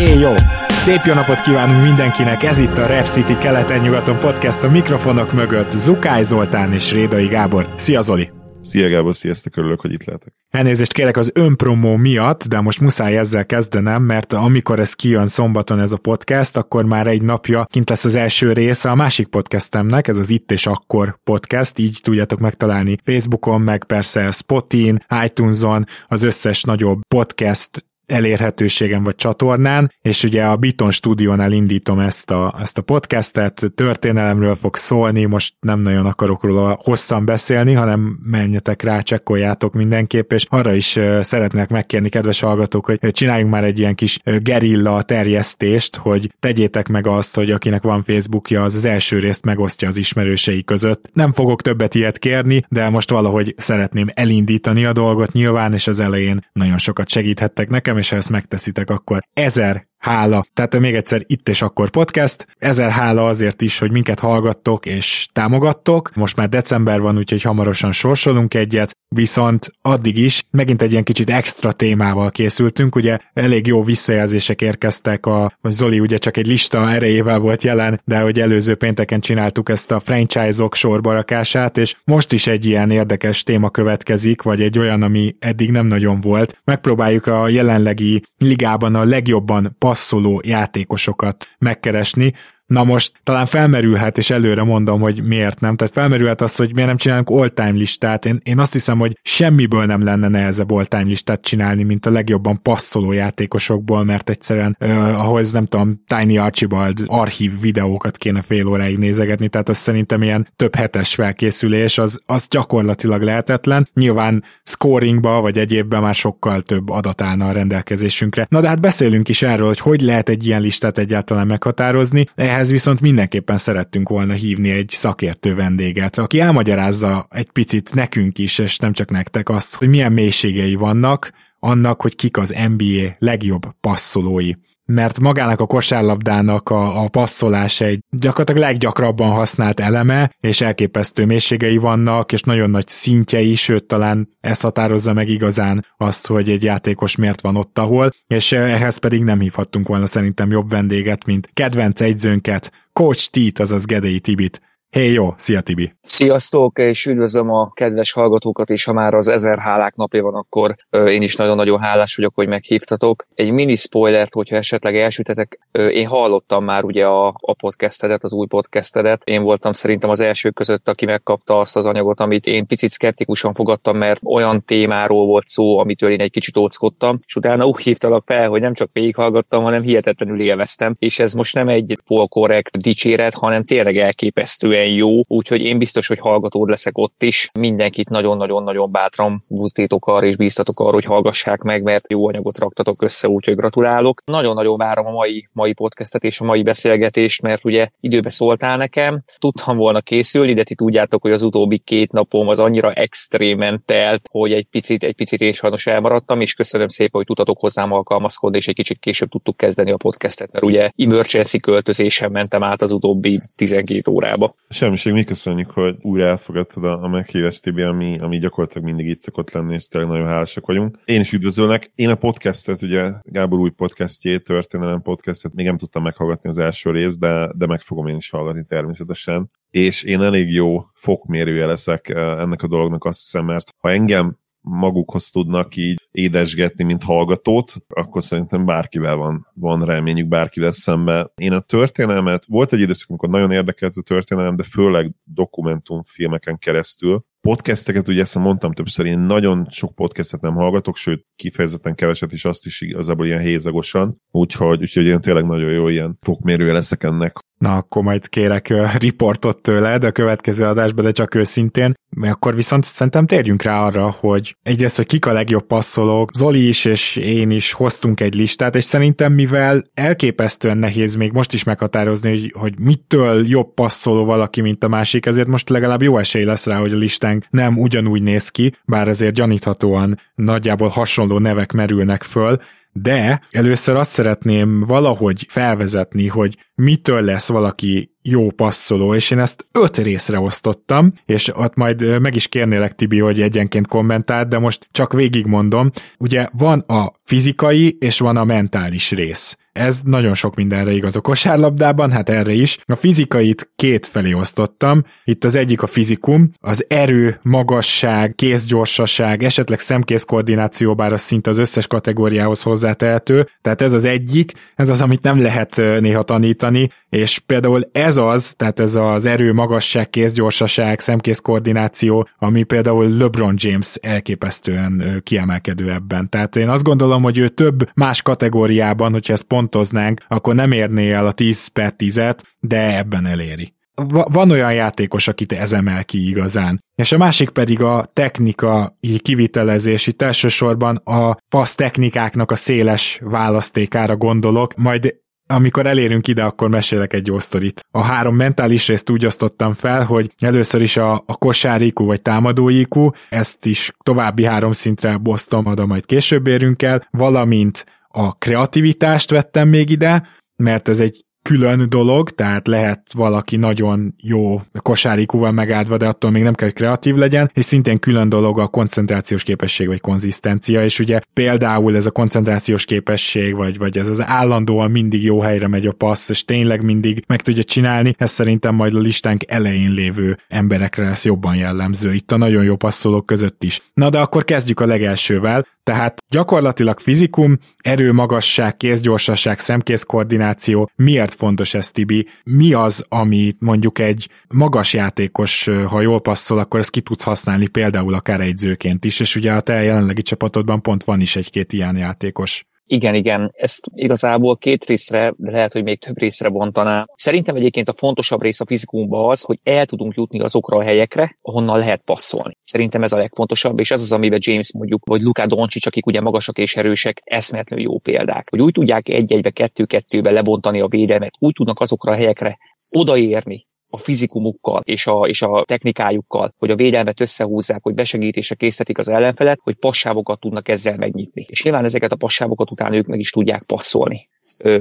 Éj jó! Szép jó napot kívánunk mindenkinek, ez itt a Rap City keleten-nyugaton podcast a mikrofonok mögött Zukály Zoltán és Rédai Gábor. Szia Zoli! Szia Gábor, sziasztok, örülök, hogy itt lehetek. Elnézést kérek az önpromó miatt, de most muszáj ezzel kezdenem, mert amikor ez kijön szombaton ez a podcast, akkor már egy napja kint lesz az első része a másik podcastemnek, ez az Itt és Akkor podcast, így tudjátok megtalálni Facebookon, meg persze Spotin, iTunes-on, az összes nagyobb podcast elérhetőségem vagy csatornán, és ugye a Biton stúdiónál indítom ezt a, ezt a podcastet, történelemről fog szólni, most nem nagyon akarok róla hosszan beszélni, hanem menjetek rá, csekkoljátok mindenképp, és arra is szeretnék megkérni, kedves hallgatók, hogy csináljunk már egy ilyen kis gerilla terjesztést, hogy tegyétek meg azt, hogy akinek van Facebookja, az az első részt megosztja az ismerősei között. Nem fogok többet ilyet kérni, de most valahogy szeretném elindítani a dolgot nyilván, és az elején nagyon sokat segíthettek nekem, és ha ezt megteszitek, akkor ezer hála. Tehát még egyszer itt és akkor podcast. Ezer hála azért is, hogy minket hallgattok és támogattok. Most már december van, úgyhogy hamarosan sorsolunk egyet, viszont addig is megint egy ilyen kicsit extra témával készültünk. Ugye elég jó visszajelzések érkeztek, a, a Zoli ugye csak egy lista erejével volt jelen, de hogy előző pénteken csináltuk ezt a franchise-ok sorbarakását, és most is egy ilyen érdekes téma következik, vagy egy olyan, ami eddig nem nagyon volt. Megpróbáljuk a jelenlegi ligában a legjobban passzoló játékosokat megkeresni, Na most talán felmerülhet, és előre mondom, hogy miért nem. Tehát felmerülhet az, hogy miért nem csinálunk all-time listát. Én, én azt hiszem, hogy semmiből nem lenne nehezebb all-time listát csinálni, mint a legjobban passzoló játékosokból, mert egyszerűen uh, ahhoz nem tudom, Tiny Archibald archív videókat kéne fél óráig nézegetni, tehát az szerintem ilyen több hetes felkészülés, az, az gyakorlatilag lehetetlen. Nyilván scoringba vagy egyébben már sokkal több adat állna a rendelkezésünkre. Na de hát beszélünk is erről, hogy hogy lehet egy ilyen listát egyáltalán meghatározni. Ehhez ehhez viszont mindenképpen szerettünk volna hívni egy szakértő vendéget, aki elmagyarázza egy picit nekünk is, és nem csak nektek azt, hogy milyen mélységei vannak annak, hogy kik az NBA legjobb passzolói mert magának a kosárlabdának a, a passzolás egy gyakorlatilag leggyakrabban használt eleme, és elképesztő mélységei vannak, és nagyon nagy szintjei, sőt talán ezt határozza meg igazán azt, hogy egy játékos miért van ott, ahol, és ehhez pedig nem hívhattunk volna szerintem jobb vendéget, mint kedvenc egyzőnket, Coach T, azaz Gedei Tibit. Hé, jó! Szia, Tibi! Sziasztok, és üdvözlöm a kedves hallgatókat, és ha már az ezer hálák napja van, akkor én is nagyon-nagyon hálás vagyok, hogy meghívtatok. Egy mini spoilert, hogyha esetleg elsütetek, én hallottam már ugye a, a podcastedet, az új podcastedet. Én voltam szerintem az első között, aki megkapta azt az anyagot, amit én picit szkeptikusan fogadtam, mert olyan témáról volt szó, amitől én egy kicsit óckodtam, és utána úgy hívtalak fel, hogy nem csak végighallgattam, hanem hihetetlenül élveztem, és ez most nem egy polkorrekt dicséret, hanem tényleg elképesztően jó, úgyhogy én biztos, hogy hallgatód leszek ott is. Mindenkit nagyon-nagyon-nagyon bátran buzdítok arra és bíztatok arra, hogy hallgassák meg, mert jó anyagot raktatok össze, úgyhogy gratulálok. Nagyon-nagyon várom a mai, mai podcastet és a mai beszélgetést, mert ugye időbe szóltál nekem, tudtam volna készülni, de ti tudjátok, hogy az utóbbi két napom az annyira extrémen telt, hogy egy picit, egy picit én sajnos elmaradtam, és köszönöm szépen, hogy tudtatok hozzám alkalmazkodni, és egy kicsit később tudtuk kezdeni a podcastet, mert ugye emergency költözésen mentem át az utóbbi 12 órába. Semmiség, mi köszönjük, hogy újra elfogadtad a, a meghívás, Tibi, ami, ami gyakorlatilag mindig itt szokott lenni, és tényleg nagyon hálásak vagyunk. Én is üdvözölnek. Én a podcastet, ugye Gábor új podcastjét, történelem podcastet még nem tudtam meghallgatni az első rész, de, de meg fogom én is hallgatni természetesen. És én elég jó fokmérője leszek eh, ennek a dolognak, azt hiszem, mert ha engem magukhoz tudnak így édesgetni, mint hallgatót, akkor szerintem bárkivel van, van reményük, bárkivel szembe. Én a történelmet, volt egy időszak, amikor nagyon érdekelt a történelem, de főleg dokumentumfilmeken keresztül. Podcasteket, ugye ezt mondtam többször, én nagyon sok podcastet nem hallgatok, sőt, kifejezetten keveset is azt is igazából ilyen hézagosan, úgyhogy, úgyhogy én tényleg nagyon jó ilyen fokmérője leszek ennek, Na, akkor majd kérek riportot tőled a következő adásban, de csak őszintén. Akkor viszont szerintem térjünk rá arra, hogy egyrészt, hogy kik a legjobb passzolók. Zoli is és én is hoztunk egy listát, és szerintem mivel elképesztően nehéz még most is meghatározni, hogy, hogy mitől jobb passzoló valaki, mint a másik, ezért most legalább jó esély lesz rá, hogy a listánk nem ugyanúgy néz ki, bár azért gyaníthatóan nagyjából hasonló nevek merülnek föl, de először azt szeretném valahogy felvezetni, hogy mitől lesz valaki jó passzoló, és én ezt öt részre osztottam, és ott majd meg is kérnélek, Tibi, hogy egyenként kommentáld, de most csak végigmondom. Ugye van a fizikai, és van a mentális rész. Ez nagyon sok mindenre igaz a kosárlabdában, hát erre is. A fizikait két felé osztottam. Itt az egyik a fizikum, az erő, magasság, kézgyorsaság, esetleg szemkész koordináció, bár az szinte az összes kategóriához hozzátehető. Tehát ez az egyik, ez az, amit nem lehet néha tanítani, és például ez az, tehát ez az erő, magasság, kézgyorsaság, szemkész koordináció, ami például LeBron James elképesztően kiemelkedő ebben. Tehát én azt gondolom, hogy ő több más kategóriában, hogyha ezt pontoznánk, akkor nem érné el a 10 per 10-et, de ebben eléri van olyan játékos, akit ez emel ki igazán. És a másik pedig a technikai kivitelezés, itt elsősorban a passz technikáknak a széles választékára gondolok, majd amikor elérünk ide, akkor mesélek egy jó sztorit. A három mentális részt úgy osztottam fel, hogy először is a, a kosárikú vagy támadóikú, ezt is további három szintre bosztom, oda majd később érünk el, valamint a kreativitást vettem még ide, mert ez egy külön dolog, tehát lehet valaki nagyon jó kosárikúval megáldva, de attól még nem kell, hogy kreatív legyen, és szintén külön dolog a koncentrációs képesség vagy konzisztencia, és ugye például ez a koncentrációs képesség, vagy, vagy ez az állandóan mindig jó helyre megy a passz, és tényleg mindig meg tudja csinálni, ez szerintem majd a listánk elején lévő emberekre lesz jobban jellemző, itt a nagyon jó passzolók között is. Na de akkor kezdjük a legelsővel, tehát gyakorlatilag fizikum, erő, magasság, kézgyorsaság, szemkész koordináció. Miért fontos ez, Tibi? Mi az, ami mondjuk egy magas játékos, ha jól passzol, akkor ezt ki tudsz használni például akár egyzőként is, és ugye a te jelenlegi csapatodban pont van is egy-két ilyen játékos. Igen, igen, ezt igazából két részre, de lehet, hogy még több részre bontaná. Szerintem egyébként a fontosabb rész a fizikumban az, hogy el tudunk jutni azokra a helyekre, ahonnan lehet passzolni. Szerintem ez a legfontosabb, és ez az, amiben James mondjuk, vagy Luka Doncic, akik ugye magasak és erősek, eszmetlenül jó példák. Hogy úgy tudják egy-egybe, kettő-kettőbe lebontani a védelmet, úgy tudnak azokra a helyekre odaérni, a fizikumukkal és a, és a technikájukkal, hogy a védelmet összehúzzák, hogy besegítésre készítik az ellenfelet, hogy passávokat tudnak ezzel megnyitni. És nyilván ezeket a passávokat utána ők meg is tudják passzolni.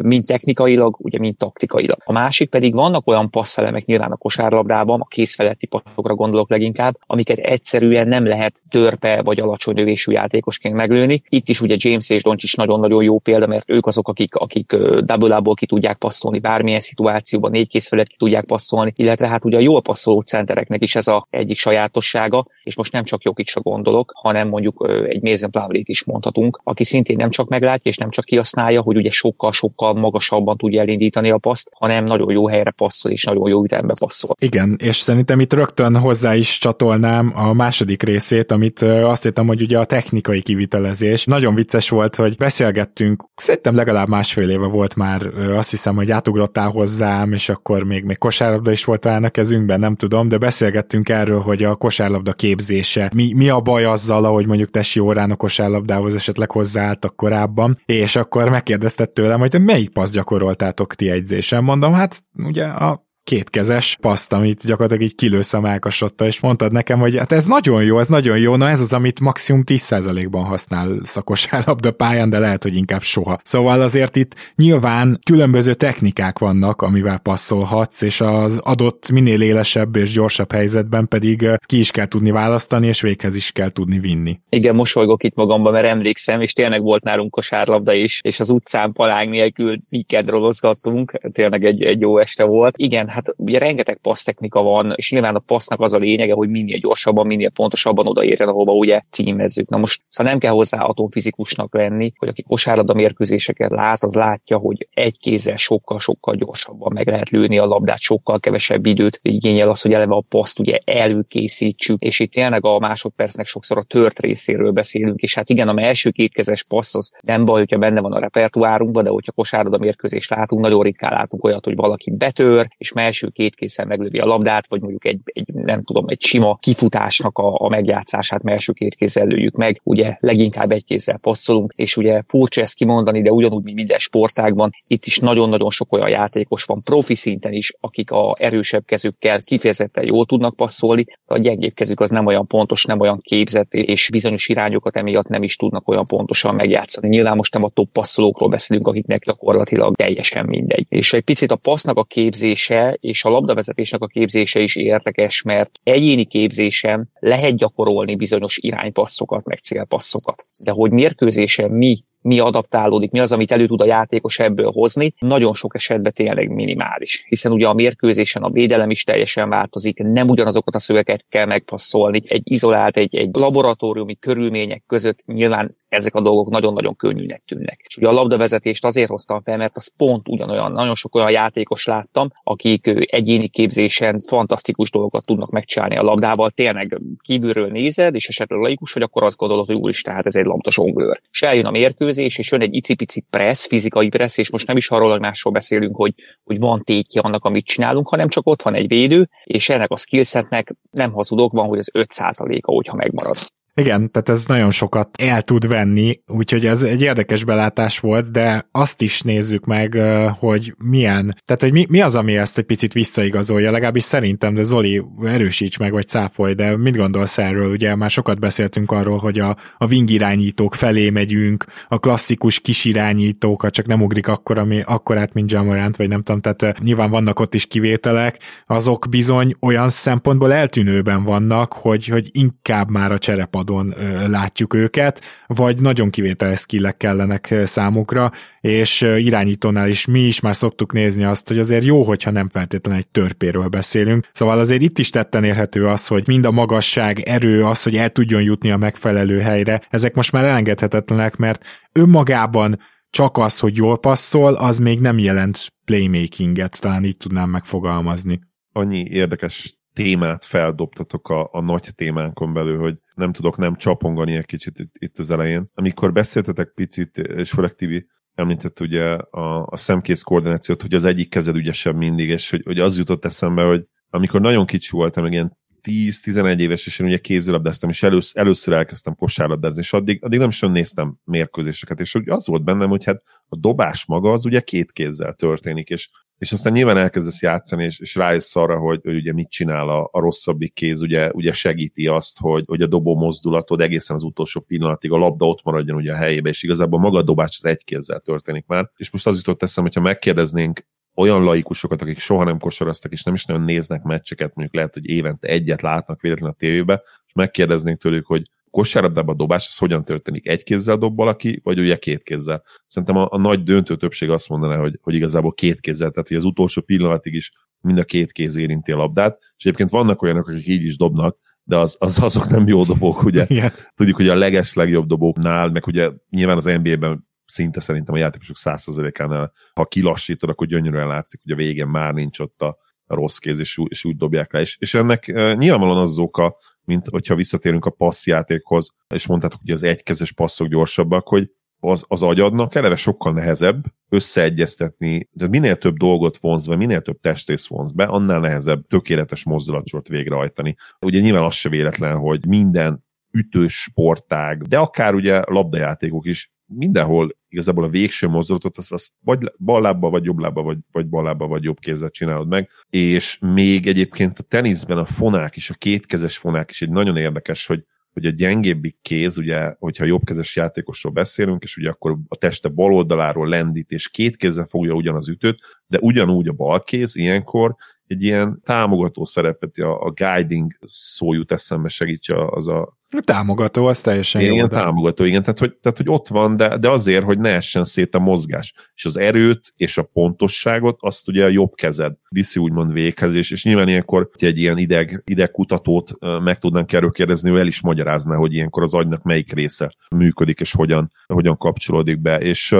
Mind technikailag, ugye mind taktikailag. A másik pedig vannak olyan passzelemek nyilván a kosárlabdában, a készfeletti passzokra gondolok leginkább, amiket egyszerűen nem lehet törpe vagy alacsony növésű játékosként meglőni. Itt is ugye James és Doncic nagyon-nagyon jó példa, mert ők azok, akik, akik double ki tudják passzolni bármilyen szituációban, négy készfelet ki tudják passzolni, illetve hát ugye a jól passzoló centereknek is ez a egyik sajátossága, és most nem csak Jokicsra gondolok, hanem mondjuk egy Mason is mondhatunk, aki szintén nem csak meglátja és nem csak kihasználja, hogy ugye sokkal-sokkal magasabban tudja elindítani a paszt, hanem nagyon jó helyre passzol és nagyon jó ütembe passzol. Igen, és szerintem itt rögtön hozzá is csatolnám a második részét, amit azt hittem, hogy ugye a technikai kivitelezés. Nagyon vicces volt, hogy beszélgettünk, szerintem legalább másfél éve volt már, azt hiszem, hogy átugrottál hozzám, és akkor még, még kosárlabda is volt talán a kezünkben, nem tudom, de beszélgettünk erről, hogy a kosárlabda képzése, mi, mi a baj azzal, ahogy mondjuk Tesi órán a kosárlabdához esetleg hozzáálltak korábban, és akkor megkérdezted tőlem, hogy melyik passz gyakoroltátok ti egyzésen. Mondom, hát ugye a kétkezes paszt, amit gyakorlatilag így kilősz a mákasotta, és mondtad nekem, hogy hát ez nagyon jó, ez nagyon jó, na ez az, amit maximum 10%-ban használ szakosárlabda pályán, de lehet, hogy inkább soha. Szóval azért itt nyilván különböző technikák vannak, amivel passzolhatsz, és az adott minél élesebb és gyorsabb helyzetben pedig ki is kell tudni választani, és véghez is kell tudni vinni. Igen, mosolygok itt magamban, mert emlékszem, és tényleg volt nálunk kosárlabda is, és az utcán palág nélkül így kedrolozgattunk, tényleg egy, egy jó este volt. Igen, hát ugye rengeteg passz technika van, és nyilván a passznak az a lényege, hogy minél gyorsabban, minél pontosabban odaérjen, ahova ugye címezzük. Na most szóval nem kell hozzá atomfizikusnak lenni, hogy aki kosárlabda mérkőzéseket lát, az látja, hogy egy kézzel sokkal-sokkal gyorsabban meg lehet lőni a labdát, sokkal kevesebb időt igényel az, hogy eleve a paszt ugye előkészítsük, és itt tényleg a másodpercnek sokszor a tört részéről beszélünk, és hát igen, a első kétkezes passz az nem baj, hogyha benne van a repertoárunkban, de hogyha kosárlabda mérkőzést látunk, nagyon ritkán látunk olyat, hogy valaki betör, és első két készen meglövi a labdát, vagy mondjuk egy, egy nem tudom, egy sima kifutásnak a, a megjátszását első két kézzel lőjük meg, ugye leginkább egy kézzel passzolunk, és ugye furcsa ezt kimondani, de ugyanúgy, mint minden sportágban, itt is nagyon-nagyon sok olyan játékos van profi szinten is, akik a erősebb kezükkel kifejezetten jól tudnak passzolni, de a gyengébb kezük az nem olyan pontos, nem olyan képzett, és bizonyos irányokat emiatt nem is tudnak olyan pontosan megjátszani. Nyilván most nem a top passzolókról beszélünk, akiknek gyakorlatilag teljesen mindegy. És egy picit a passznak a képzése és a labdavezetésnek a képzése is érdekes, mert egyéni képzésem lehet gyakorolni bizonyos iránypasszokat, meg célpasszokat. De hogy mérkőzésen mi mi adaptálódik, mi az, amit elő tud a játékos ebből hozni, nagyon sok esetben tényleg minimális. Hiszen ugye a mérkőzésen a védelem is teljesen változik, nem ugyanazokat a szöveket kell megpasszolni. Egy izolált, egy, egy laboratóriumi körülmények között nyilván ezek a dolgok nagyon-nagyon könnyűnek tűnnek. És ugye a labdavezetést azért hoztam fel, mert az pont ugyanolyan, nagyon sok olyan játékos láttam, akik egyéni képzésen fantasztikus dolgokat tudnak megcsinálni a labdával. Tényleg kívülről nézed, és esetleg laikus, hogy akkor azt gondolod, hogy úristen, hát ez egy labda zsonglőr. És eljön a mérkőzés, mérkőzés, és jön egy icipici pressz, fizikai pressz, és most nem is arról, hogy másról beszélünk, hogy, hogy van tétje annak, amit csinálunk, hanem csak ott van egy védő, és ennek a skillsetnek nem hazudok, van, hogy az 5%-a, hogyha megmarad. Igen, tehát ez nagyon sokat el tud venni, úgyhogy ez egy érdekes belátás volt, de azt is nézzük meg, hogy milyen, tehát hogy mi, mi az, ami ezt egy picit visszaigazolja, legalábbis szerintem, de Zoli, erősíts meg, vagy cáfolj, de mit gondolsz erről? Ugye már sokat beszéltünk arról, hogy a, a wing irányítók felé megyünk, a klasszikus kis irányítók, csak nem ugrik akkor, ami akkorát, mint Jamorant, vagy nem tudom, tehát nyilván vannak ott is kivételek, azok bizony olyan szempontból eltűnőben vannak, hogy, hogy inkább már a cserepad módon látjuk őket, vagy nagyon kivételes skillek kellenek számukra, és irányítónál is mi is már szoktuk nézni azt, hogy azért jó, hogyha nem feltétlenül egy törpéről beszélünk. Szóval azért itt is tetten érhető az, hogy mind a magasság, erő, az, hogy el tudjon jutni a megfelelő helyre, ezek most már elengedhetetlenek, mert önmagában csak az, hogy jól passzol, az még nem jelent playmakinget, talán így tudnám megfogalmazni. Annyi érdekes témát feldobtatok a, a nagy témánkon belül, hogy nem tudok nem csapongani egy kicsit itt, itt az elején. Amikor beszéltetek picit, és főleg Tibi említett ugye a, a szemkész koordinációt, hogy az egyik kezed ügyesebb mindig, és hogy, hogy az jutott eszembe, hogy amikor nagyon kicsi voltam, meg ilyen 10-11 éves, és én ugye kézilabdáztam, és elősz, először elkezdtem kosárlabdázni, és addig, addig nem is néztem mérkőzéseket, és az volt bennem, hogy hát a dobás maga az ugye két kézzel történik, és és aztán nyilván elkezdesz játszani, és, és rájössz arra, hogy, hogy ugye mit csinál a, a rosszabbik kéz, ugye, ugye segíti azt, hogy, hogy a dobó mozdulatod egészen az utolsó pillanatig a labda ott maradjon ugye a helyébe, és igazából maga a dobás az egy kézzel történik már. És most az jutott eszem, hogyha megkérdeznénk olyan laikusokat, akik soha nem kosaraztak, és nem is nagyon néznek meccseket, mondjuk lehet, hogy évente egyet látnak véletlenül a tévébe, és megkérdeznénk tőlük, hogy kosárlabdában a dobás, ez hogyan történik? Egy kézzel dob valaki, vagy ugye két kézzel? Szerintem a, a nagy döntő többség azt mondaná, hogy, hogy igazából két kézzel, tehát hogy az utolsó pillanatig is mind a két kéz érinti a labdát, és egyébként vannak olyanok, akik így is dobnak, de az, az azok nem jó dobók, ugye? Yeah. Tudjuk, hogy a leges legjobb dobóknál, meg ugye nyilván az NBA-ben szinte szerintem a játékosok 100%-ánál, ha kilassítod, akkor gyönyörűen látszik, hogy a végén már nincs ott a, a rossz kéz, és, és úgy dobják le. És, és ennek uh, nyilvánvalóan az, az oka, mint hogyha visszatérünk a passzjátékhoz, és mondtátok, hogy az egykezes passzok gyorsabbak, hogy az, az agyadnak eleve sokkal nehezebb összeegyeztetni, de minél több dolgot vonz be, minél több testrész vonz be, annál nehezebb tökéletes mozdulatsort végrehajtani. Ugye nyilván az se véletlen, hogy minden ütős sportág, de akár ugye labdajátékok is mindenhol igazából a végső mozdulatot azt, azt vagy bal lábba, vagy jobb lábba, vagy, vagy bal lábba, vagy jobb kézzel csinálod meg, és még egyébként a teniszben a fonák is, a kétkezes fonák is egy nagyon érdekes, hogy hogy a gyengébbik kéz, ugye, hogyha jobbkezes játékosról beszélünk, és ugye akkor a teste bal oldaláról lendít, és két kézzel fogja ugyanaz ütőt, de ugyanúgy a bal kéz ilyenkor egy ilyen támogató szerepet, a, a guiding szó jut eszembe segítse az a Támogató, az teljesen igen, jó. Igen, támogató, igen. Tehát hogy, tehát, hogy ott van, de, de azért, hogy ne essen szét a mozgás. És az erőt és a pontosságot azt ugye a jobb kezed viszi úgymond véghez, és, és nyilván ilyenkor, hogy egy ilyen ideg, idegkutatót meg tudnánk erről kérdezni, ő el is magyarázná, hogy ilyenkor az agynak melyik része működik, és hogyan, hogyan kapcsolódik be. És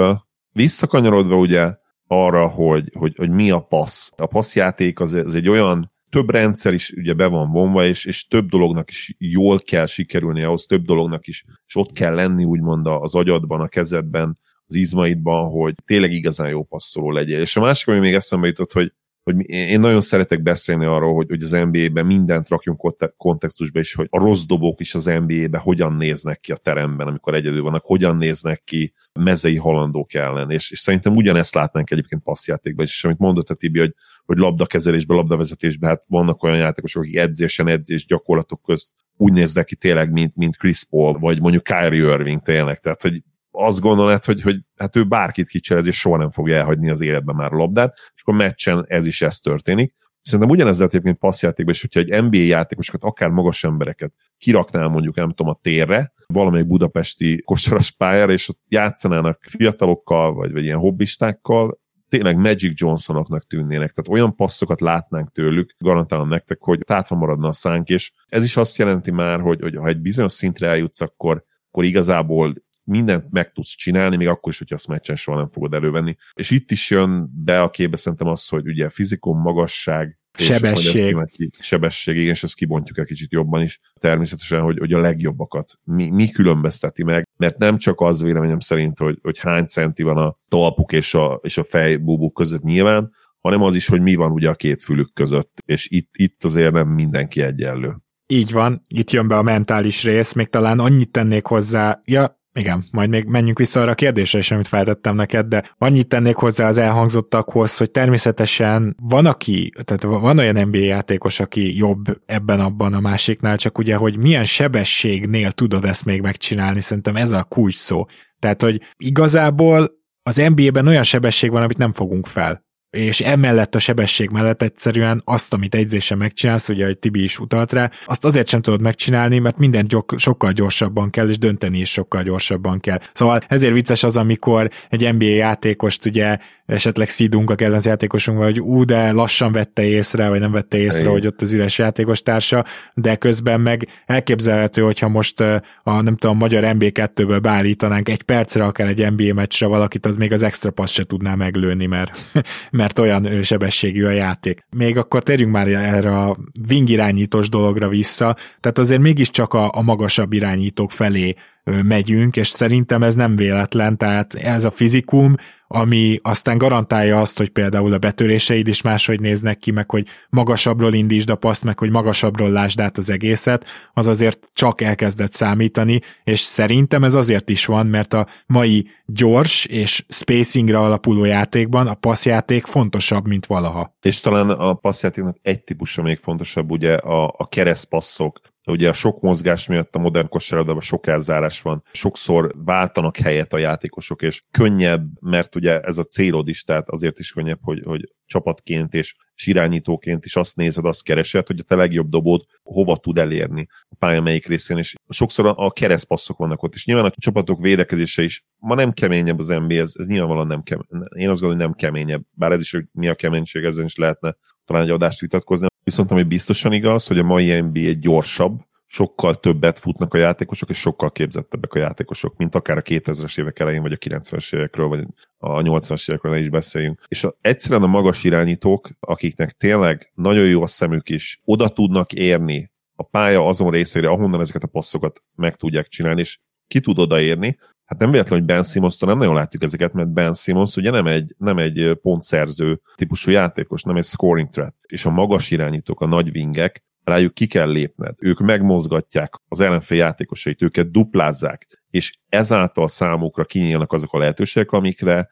visszakanyarodva ugye arra, hogy, hogy, hogy mi a passz. A passzjáték az, az egy olyan több rendszer is ugye be van vonva, és, és több dolognak is jól kell sikerülni ahhoz, több dolognak is, és ott kell lenni úgymond az agyadban, a kezedben, az izmaidban, hogy tényleg igazán jó passzoló legyél. És a másik, ami még eszembe jutott, hogy hogy én nagyon szeretek beszélni arról, hogy, hogy az NBA-ben mindent rakjunk kontextusba, és hogy a rossz dobók is az NBA-ben hogyan néznek ki a teremben, amikor egyedül vannak, hogyan néznek ki mezei halandók ellen. És, és szerintem ugyanezt látnánk egyébként passzjátékban és amit mondott a Tibi, hogy, hogy labdakezelésben, labdavezetésben, hát vannak olyan játékosok, akik edzésen, edzés gyakorlatok közt úgy néznek ki tényleg, mint, mint Chris Paul, vagy mondjuk Kyrie Irving tényleg. Tehát, hogy azt gondolod, hogy, hogy hát ő bárkit kicserez, és soha nem fogja elhagyni az életben már a labdát, és akkor meccsen ez is ez történik. Szerintem ugyanez lehet egyébként passzjátékban, és hogyha egy NBA játékosokat, akár magas embereket kiraknál mondjuk, nem tudom, a térre, valamelyik budapesti kosaras pályára, és ott játszanának fiatalokkal, vagy, vagy ilyen hobbistákkal, tényleg Magic Johnsonoknak tűnnének, tehát olyan passzokat látnánk tőlük, garantálom nektek, hogy tátva maradna a szánk, és ez is azt jelenti már, hogy, hogy ha egy bizonyos szintre eljutsz, akkor, akkor igazából mindent meg tudsz csinálni, még akkor is, hogyha azt meccsen soha nem fogod elővenni. És itt is jön be a képbe szerintem az, hogy ugye fizikum, magasság, sebesség. És sebesség, igen, és ezt kibontjuk egy kicsit jobban is. Természetesen, hogy, hogy a legjobbakat mi, mi különbözteti meg, mert nem csak az véleményem szerint, hogy, hogy hány centi van a talpuk és a, és a fejbúbuk között nyilván, hanem az is, hogy mi van ugye a két fülük között, és itt, itt azért nem mindenki egyenlő. Így van, itt jön be a mentális rész, még talán annyit tennék hozzá, ja, igen, majd még menjünk vissza arra a kérdésre is, amit feltettem neked, de annyit tennék hozzá az elhangzottakhoz, hogy természetesen van aki, tehát van olyan NBA játékos, aki jobb ebben-abban a másiknál, csak ugye, hogy milyen sebességnél tudod ezt még megcsinálni, szerintem ez a kulcs szó. Tehát, hogy igazából az NBA-ben olyan sebesség van, amit nem fogunk fel és emellett a sebesség mellett egyszerűen azt, amit egyzésen megcsinálsz, ugye, hogy Tibi is utalt rá, azt azért sem tudod megcsinálni, mert minden gyok, sokkal gyorsabban kell, és dönteni is sokkal gyorsabban kell. Szóval ezért vicces az, amikor egy NBA játékost ugye esetleg szídunk a kedvenc játékosunkban, hogy ú, de lassan vette észre, vagy nem vette észre, Egy. hogy ott az üres játékos társa, de közben meg elképzelhető, hogyha most a nem tudom, a magyar MB2-ből beállítanánk egy percre akár egy NBA meccsre valakit, az még az extra passz se tudná meglőni, mert, mert olyan sebességű a játék. Még akkor térjünk már erre a wing irányítós dologra vissza, tehát azért mégiscsak a, a magasabb irányítók felé megyünk, és szerintem ez nem véletlen, tehát ez a fizikum, ami aztán garantálja azt, hogy például a betöréseid is máshogy néznek ki, meg hogy magasabbról indítsd a paszt, meg hogy magasabbról lásd át az egészet, az azért csak elkezdett számítani, és szerintem ez azért is van, mert a mai gyors és spacingre alapuló játékban a passzjáték fontosabb, mint valaha. És talán a passzjátéknak egy típusa még fontosabb, ugye a, a keresztpasszok, Ugye a sok mozgás miatt a modern kosárlabdában sok elzárás van, sokszor váltanak helyet a játékosok, és könnyebb, mert ugye ez a célod is, tehát azért is könnyebb, hogy, hogy csapatként és, és irányítóként is azt nézed, azt keresed, hogy a te legjobb dobód hova tud elérni a pálya melyik részén, és sokszor a keresztpasszok vannak ott, és nyilván a csapatok védekezése is ma nem keményebb az NBA, ez, ez nyilvánvalóan nem kemény. Én azt gondolom, hogy nem keményebb, bár ez is, hogy mi a keménység, ezen is lehetne talán egy adást vitatkozni. Viszont ami biztosan igaz, hogy a mai NBA gyorsabb, sokkal többet futnak a játékosok, és sokkal képzettebbek a játékosok, mint akár a 2000-es évek elején, vagy a 90-es évekről, vagy a 80-as évekről is beszéljünk. És a, egyszerűen a magas irányítók, akiknek tényleg nagyon jó a szemük is, oda tudnak érni a pálya azon részére, ahonnan ezeket a passzokat meg tudják csinálni, és ki tud odaérni, Hát nem véletlen, hogy Ben simmons nem nagyon látjuk ezeket, mert Ben Simmons ugye nem egy, nem egy pontszerző típusú játékos, nem egy scoring threat. És a magas irányítók, a nagy wingek, rájuk ki kell lépned. Ők megmozgatják az ellenfél játékosait, őket duplázzák, és ezáltal számukra kinyílnak azok a lehetőségek, amikre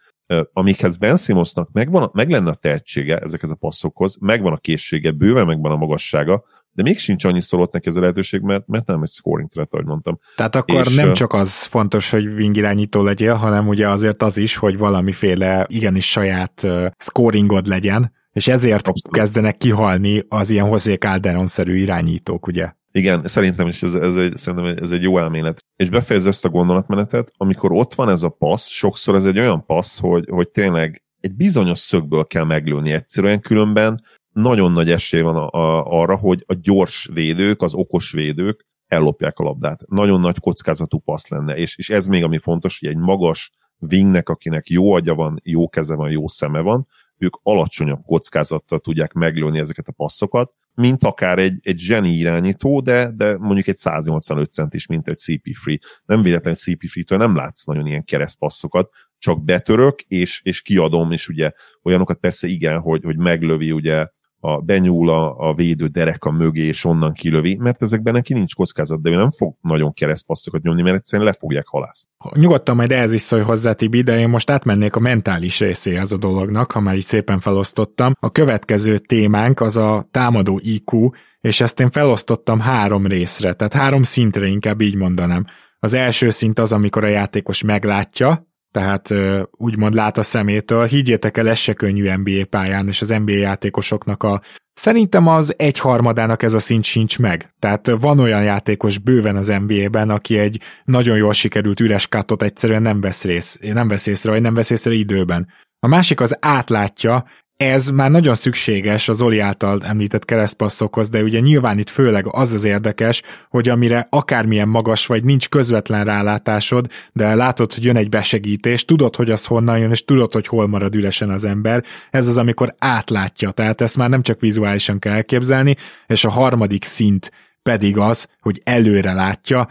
amikhez Ben Simmonsnak megvan, meg lenne a tehetsége ezekhez a passzokhoz, megvan a készsége, bőven megvan a magassága, de még sincs annyi szólott neki ez a lehetőség, mert, mert nem egy scoring threat, ahogy mondtam. Tehát akkor és, nem csak az fontos, hogy wing irányító legyél, hanem ugye azért az is, hogy valamiféle igenis saját uh, scoringod legyen, És ezért Abszolút. kezdenek kihalni az ilyen José Calderon-szerű irányítók, ugye? Igen, szerintem is ez, ez, egy, szerintem ez egy jó elmélet. És befejezve ezt a gondolatmenetet, amikor ott van ez a passz, sokszor ez egy olyan passz, hogy, hogy tényleg egy bizonyos szögből kell meglőni egyszerűen, különben nagyon nagy esély van a, a, arra, hogy a gyors védők, az okos védők ellopják a labdát. Nagyon nagy kockázatú passz lenne, és, és ez még ami fontos, hogy egy magas wingnek, akinek jó agya van, jó keze van, jó szeme van, ők alacsonyabb kockázattal tudják meglőni ezeket a passzokat, mint akár egy, egy zseni irányító, de, de mondjuk egy 185 centis, mint egy CP3. Nem véletlenül CP3-től nem látsz nagyon ilyen keresztpasszokat, csak betörök, és, és kiadom, és ugye olyanokat persze igen, hogy, hogy meglövi ugye a, benyúl a, a védő dereka mögé, és onnan kilövi, mert ezekben neki nincs kockázat, de ő nem fog nagyon keresztpasszokat nyomni, mert egyszerűen le fogják halászni. Nyugodtan majd ez is szólj hozzá, Tibi, de én most átmennék a mentális részéhez a dolognak, ha már így szépen felosztottam. A következő témánk az a támadó IQ, és ezt én felosztottam három részre, tehát három szintre inkább így mondanám. Az első szint az, amikor a játékos meglátja, tehát úgymond lát a szemétől. Higgyétek el, ez se könnyű NBA pályán, és az NBA játékosoknak a Szerintem az egyharmadának ez a szint sincs meg. Tehát van olyan játékos bőven az NBA-ben, aki egy nagyon jól sikerült üres kátot egyszerűen nem vesz, rész, nem vesz észre, vagy nem vesz észre időben. A másik az átlátja, ez már nagyon szükséges az Zoli által említett keresztpasszokhoz, de ugye nyilván itt főleg az az érdekes, hogy amire akármilyen magas vagy, nincs közvetlen rálátásod, de látod, hogy jön egy besegítés, tudod, hogy az honnan jön, és tudod, hogy hol marad üresen az ember. Ez az, amikor átlátja, tehát ezt már nem csak vizuálisan kell elképzelni, és a harmadik szint pedig az, hogy előre látja,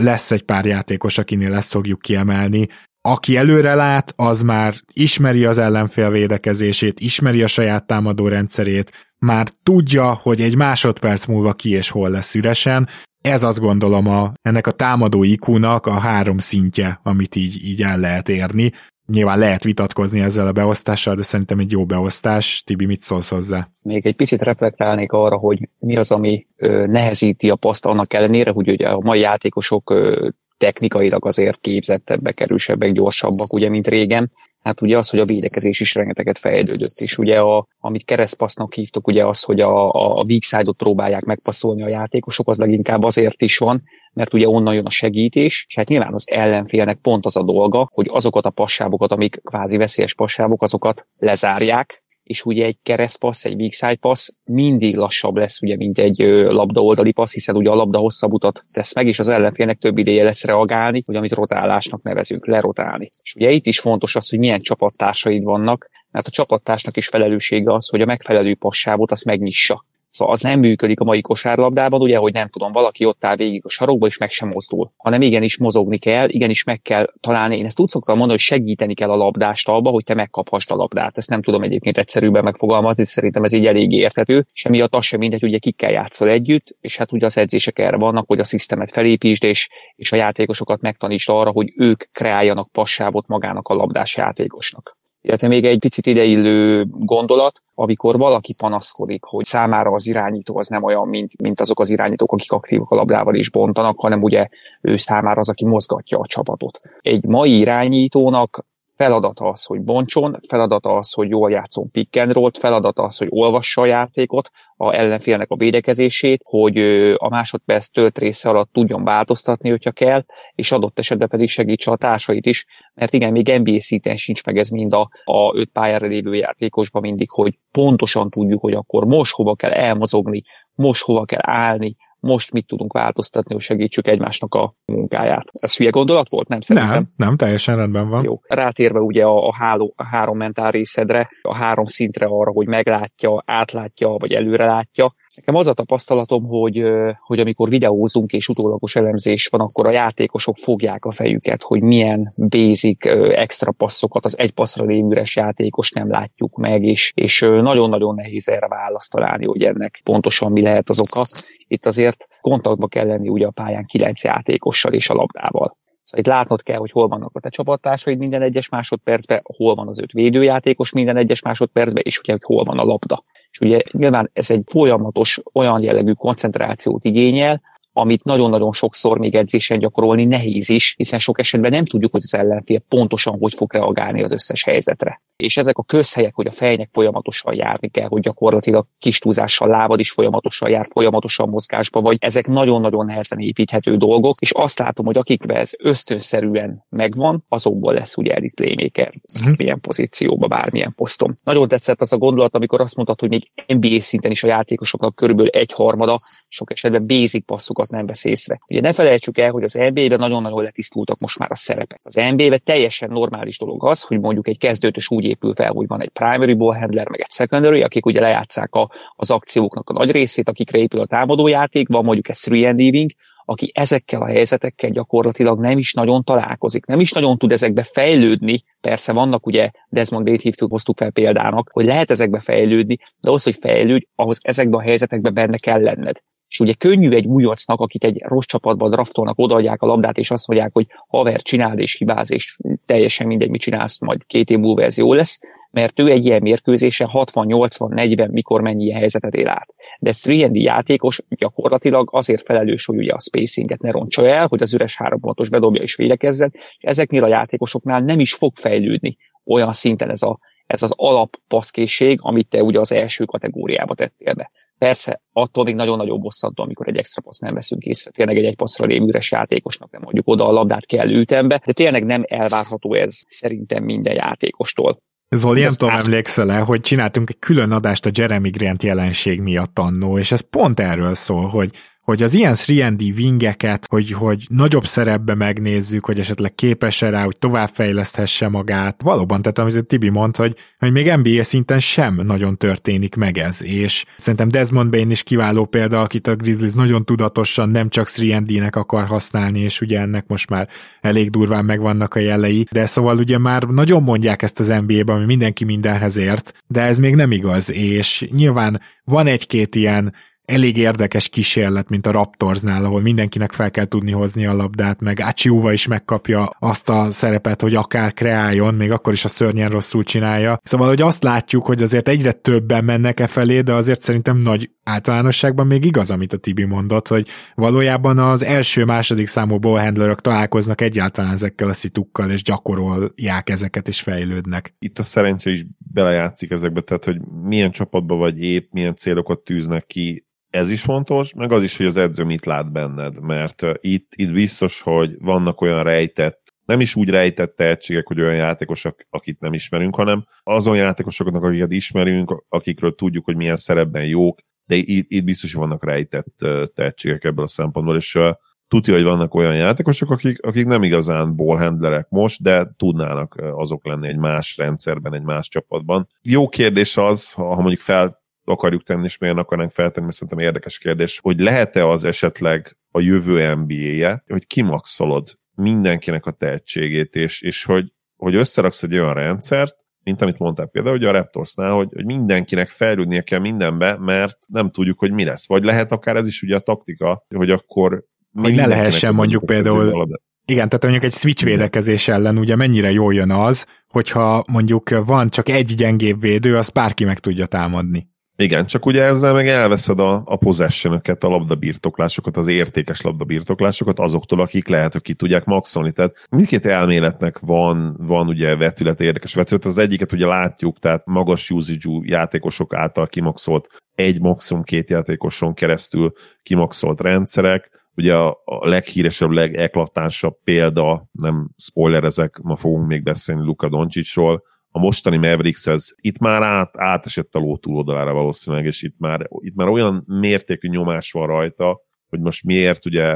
lesz egy pár játékos, akinél ezt fogjuk kiemelni, aki előre lát, az már ismeri az ellenfél védekezését, ismeri a saját támadó rendszerét, már tudja, hogy egy másodperc múlva ki és hol lesz üresen. Ez azt gondolom a, ennek a támadó IQ-nak a három szintje, amit így, így el lehet érni. Nyilván lehet vitatkozni ezzel a beosztással, de szerintem egy jó beosztás. Tibi, mit szólsz hozzá? Még egy picit reflektálnék arra, hogy mi az, ami ö, nehezíti a paszt annak ellenére, hogy ugye a mai játékosok ö, technikailag azért képzettebbek, erősebbek, gyorsabbak, ugye, mint régen. Hát ugye az, hogy a védekezés is rengeteget fejlődött, és ugye a, amit keresztpassznak hívtok, ugye az, hogy a, a weak side-ot próbálják megpasszolni a játékosok, az leginkább azért is van, mert ugye onnan jön a segítés, és hát nyilván az ellenfélnek pont az a dolga, hogy azokat a passávokat, amik kvázi veszélyes passávok, azokat lezárják, és ugye egy keresztpassz, egy weak side passz mindig lassabb lesz, ugye, mint egy labda oldali passz, hiszen ugye a labda hosszabb utat tesz meg, és az ellenfélnek több ideje lesz reagálni, hogy amit rotálásnak nevezünk, lerotálni. És ugye itt is fontos az, hogy milyen csapattársaid vannak, mert a csapattársnak is felelőssége az, hogy a megfelelő passávot azt megnyissa. Szóval az nem működik a mai kosárlabdában, ugye, hogy nem tudom, valaki ott áll végig a sarokba, és meg sem mozdul, hanem igenis mozogni kell, igenis meg kell találni. Én ezt úgy szoktam mondani, hogy segíteni kell a labdást abba, hogy te megkaphast a labdát. Ezt nem tudom egyébként egyszerűbben megfogalmazni, szerintem ez így elég érthető. Semmiatt az sem mindegy, ugye kikkel játszol együtt, és hát ugye az edzések erre vannak, hogy a szisztemet felépítsd, és, és a játékosokat megtanítsd arra, hogy ők kreáljanak passávot magának a labdás játékosnak. Illetve még egy picit ideillő gondolat, amikor valaki panaszkodik, hogy számára az irányító az nem olyan, mint, mint azok az irányítók, akik aktívak a labdával is bontanak, hanem ugye ő számára az, aki mozgatja a csapatot. Egy mai irányítónak feladata az, hogy bontson, feladata az, hogy jól játszon pick and roll feladata az, hogy olvassa a játékot, a ellenfélnek a védekezését, hogy a másodperc tölt része alatt tudjon változtatni, hogyha kell, és adott esetben pedig segítse a társait is, mert igen, még NBA szinten sincs meg ez mind a, a öt pályára lévő játékosban mindig, hogy pontosan tudjuk, hogy akkor most hova kell elmozogni, most hova kell állni, most mit tudunk változtatni, hogy segítsük egymásnak a munkáját. Ez hülye gondolat volt? Nem szerintem. Nem, nem, teljesen rendben van. Jó. Rátérve ugye a, a, háló, a három mentál részedre, a három szintre arra, hogy meglátja, átlátja, vagy előrelátja. Nekem az a tapasztalatom, hogy, hogy amikor videózunk és utólagos elemzés van, akkor a játékosok fogják a fejüket, hogy milyen basic extra passzokat az egy passzra lévőres játékos nem látjuk meg, és, és nagyon-nagyon nehéz erre választ találni, hogy ennek pontosan mi lehet az oka. Itt azért kontaktba kell lenni ugye a pályán kilenc játékossal és a labdával. Szóval itt látnod kell, hogy hol vannak a te csapattársaid minden egyes másodpercben, hol van az öt védőjátékos minden egyes másodpercben, és ugye, hogy hol van a labda. És ugye nyilván ez egy folyamatos, olyan jellegű koncentrációt igényel, amit nagyon-nagyon sokszor még edzésen gyakorolni nehéz is, hiszen sok esetben nem tudjuk, hogy az ellenfél pontosan hogy fog reagálni az összes helyzetre. és ezek a közhelyek, hogy a fejnek folyamatosan járni kell, hogy gyakorlatilag kis túlzással lábad is folyamatosan jár, folyamatosan mozgásba vagy, ezek nagyon-nagyon nehezen építhető dolgok, és azt látom, hogy akikben ez ösztönszerűen megvan, azokból lesz ugye elit playmaker, uh-huh. milyen pozícióba, bármilyen poszton. Nagyon tetszett az a gondolat, amikor azt mondtad, hogy még NBA szinten is a játékosoknak körülbelül egy harmada sok esetben basic passzokat nem vesz észre. Ugye ne felejtsük el, hogy az NBA-ben nagyon-nagyon letisztultak most már a szerepek. Az NBA-ben teljesen normális dolog az, hogy mondjuk egy kezdőtös úgy épül fel, hogy van egy primary ball handler, meg egy secondary, akik ugye lejátszák a, az akcióknak a nagy részét, akikre épül a támadójáték, van mondjuk egy 3 and aki ezekkel a helyzetekkel gyakorlatilag nem is nagyon találkozik, nem is nagyon tud ezekbe fejlődni. Persze vannak ugye, Desmond Bate hívtuk, hoztuk fel példának, hogy lehet ezekbe fejlődni, de ahhoz, hogy fejlődj, ahhoz ezekbe a helyzetekbe benne kell lenned. És ugye könnyű egy újoncnak, akit egy rossz csapatban draftolnak, odaadják a labdát, és azt mondják, hogy haver, csináld és hibáz, és teljesen mindegy, mit csinálsz, majd két év múlva ez jó lesz, mert ő egy ilyen mérkőzésen 60-80-40 mikor mennyi helyzetet él át. De 3 játékos gyakorlatilag azért felelős, hogy ugye a spacinget ne roncsa el, hogy az üres három pontos bedobja és védekezzen, és ezeknél a játékosoknál nem is fog fejlődni olyan szinten ez, a, ez az alappaszkészség, amit te ugye az első kategóriába tettél be. Persze, attól még nagyon-nagyon bosszantó, amikor egy extra passz nem veszünk észre. Tényleg egy egy passzra lévő üres játékosnak nem mondjuk oda a labdát kell ütembe, de tényleg nem elvárható ez szerintem minden játékostól. Zoli, nem tudom, emlékszel -e, hogy csináltunk egy külön adást a Jeremy Grant jelenség miatt annó, és ez pont erről szól, hogy hogy az ilyen 3 wingeket, hogy, hogy nagyobb szerepbe megnézzük, hogy esetleg képes rá, hogy továbbfejleszthesse magát. Valóban, tehát amit Tibi mond, hogy, hogy még NBA szinten sem nagyon történik meg ez, és szerintem Desmond Bain is kiváló példa, akit a Grizzlies nagyon tudatosan nem csak 3 nek akar használni, és ugye ennek most már elég durván megvannak a jelei, de szóval ugye már nagyon mondják ezt az NBA-ben, ami mindenki mindenhez ért, de ez még nem igaz, és nyilván van egy-két ilyen elég érdekes kísérlet, mint a Raptorsnál, ahol mindenkinek fel kell tudni hozni a labdát, meg Achiuva is megkapja azt a szerepet, hogy akár kreáljon, még akkor is a szörnyen rosszul csinálja. Szóval, hogy azt látjuk, hogy azért egyre többen mennek e felé, de azért szerintem nagy általánosságban még igaz, amit a Tibi mondott, hogy valójában az első-második számú ballhandlerök találkoznak egyáltalán ezekkel a szitukkal, és gyakorolják ezeket, és fejlődnek. Itt a szerencse is belejátszik ezekbe, tehát hogy milyen csapatban vagy épp, milyen célokat tűznek ki, ez is fontos, meg az is, hogy az edző mit lát benned, mert itt, itt biztos, hogy vannak olyan rejtett, nem is úgy rejtett tehetségek, hogy olyan játékosok, akit nem ismerünk, hanem azon játékosoknak, akiket ismerünk, akikről tudjuk, hogy milyen szerepben jók, de itt, itt biztos, hogy vannak rejtett tehetségek ebből a szempontból, és tudja, hogy vannak olyan játékosok, akik, akik nem igazán ballhandlerek most, de tudnának azok lenni egy más rendszerben, egy más csapatban. Jó kérdés az, ha mondjuk fel akarjuk tenni, és miért akarnánk feltenni, mert szerintem érdekes kérdés, hogy lehet-e az esetleg a jövő NBA-je, hogy kimaxolod mindenkinek a tehetségét, és, és hogy, hogy összeraksz egy olyan rendszert, mint amit mondtál például, hogy a Raptorsnál, hogy, hogy mindenkinek fejlődnie kell mindenbe, mert nem tudjuk, hogy mi lesz. Vagy lehet akár ez is ugye a taktika, hogy akkor hogy ne lehessen mondjuk például igen, tehát mondjuk egy switch védekezés ellen ugye mennyire jól jön az, hogyha mondjuk van csak egy gyengébb védő, azt bárki meg tudja támadni. Igen, csak ugye ezzel meg elveszed a, a possession a labdabirtoklásokat, az értékes labdabirtoklásokat azoktól, akik lehet, hogy ki tudják maxolni. Tehát mindkét elméletnek van, van ugye vetület, érdekes vetület. Az egyiket ugye látjuk, tehát magas usage játékosok által kimaxolt egy maximum két játékoson keresztül kimaxolt rendszerek, ugye a, leghíresebb, legeklatánsabb példa, nem spoilerezek, ma fogunk még beszélni Luka Doncsicsról, a mostani Mavericks ez itt már át, átesett a ló túloldalára valószínűleg, és itt már, itt már olyan mértékű nyomás van rajta, hogy most miért ugye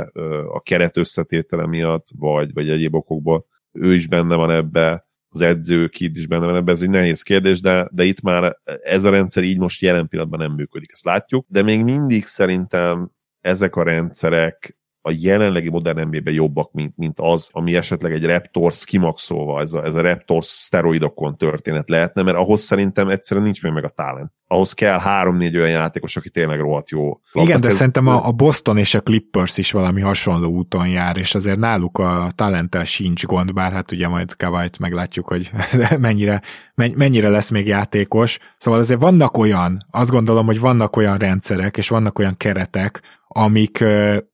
a keret összetétele miatt, vagy, vagy egyéb okokból ő is benne van ebbe, az edző Kid is benne van ebbe, ez egy nehéz kérdés, de, de itt már ez a rendszer így most jelen pillanatban nem működik, ezt látjuk, de még mindig szerintem ezek a rendszerek a jelenlegi modern nba jobbak, mint, mint az, ami esetleg egy Raptors kimaxolva, ez a, ez a Raptors szteroidokon történet lehetne, mert ahhoz szerintem egyszerűen nincs még meg a talent. Ahhoz kell három-négy olyan játékos, aki tényleg rohadt jó. Igen, de szerintem a, a Boston és a Clippers is valami hasonló úton jár, és azért náluk a talenttel sincs gond, bár hát ugye majd Kavajt meglátjuk, hogy mennyire, mennyire lesz még játékos. Szóval azért vannak olyan, azt gondolom, hogy vannak olyan rendszerek, és vannak olyan keretek, amik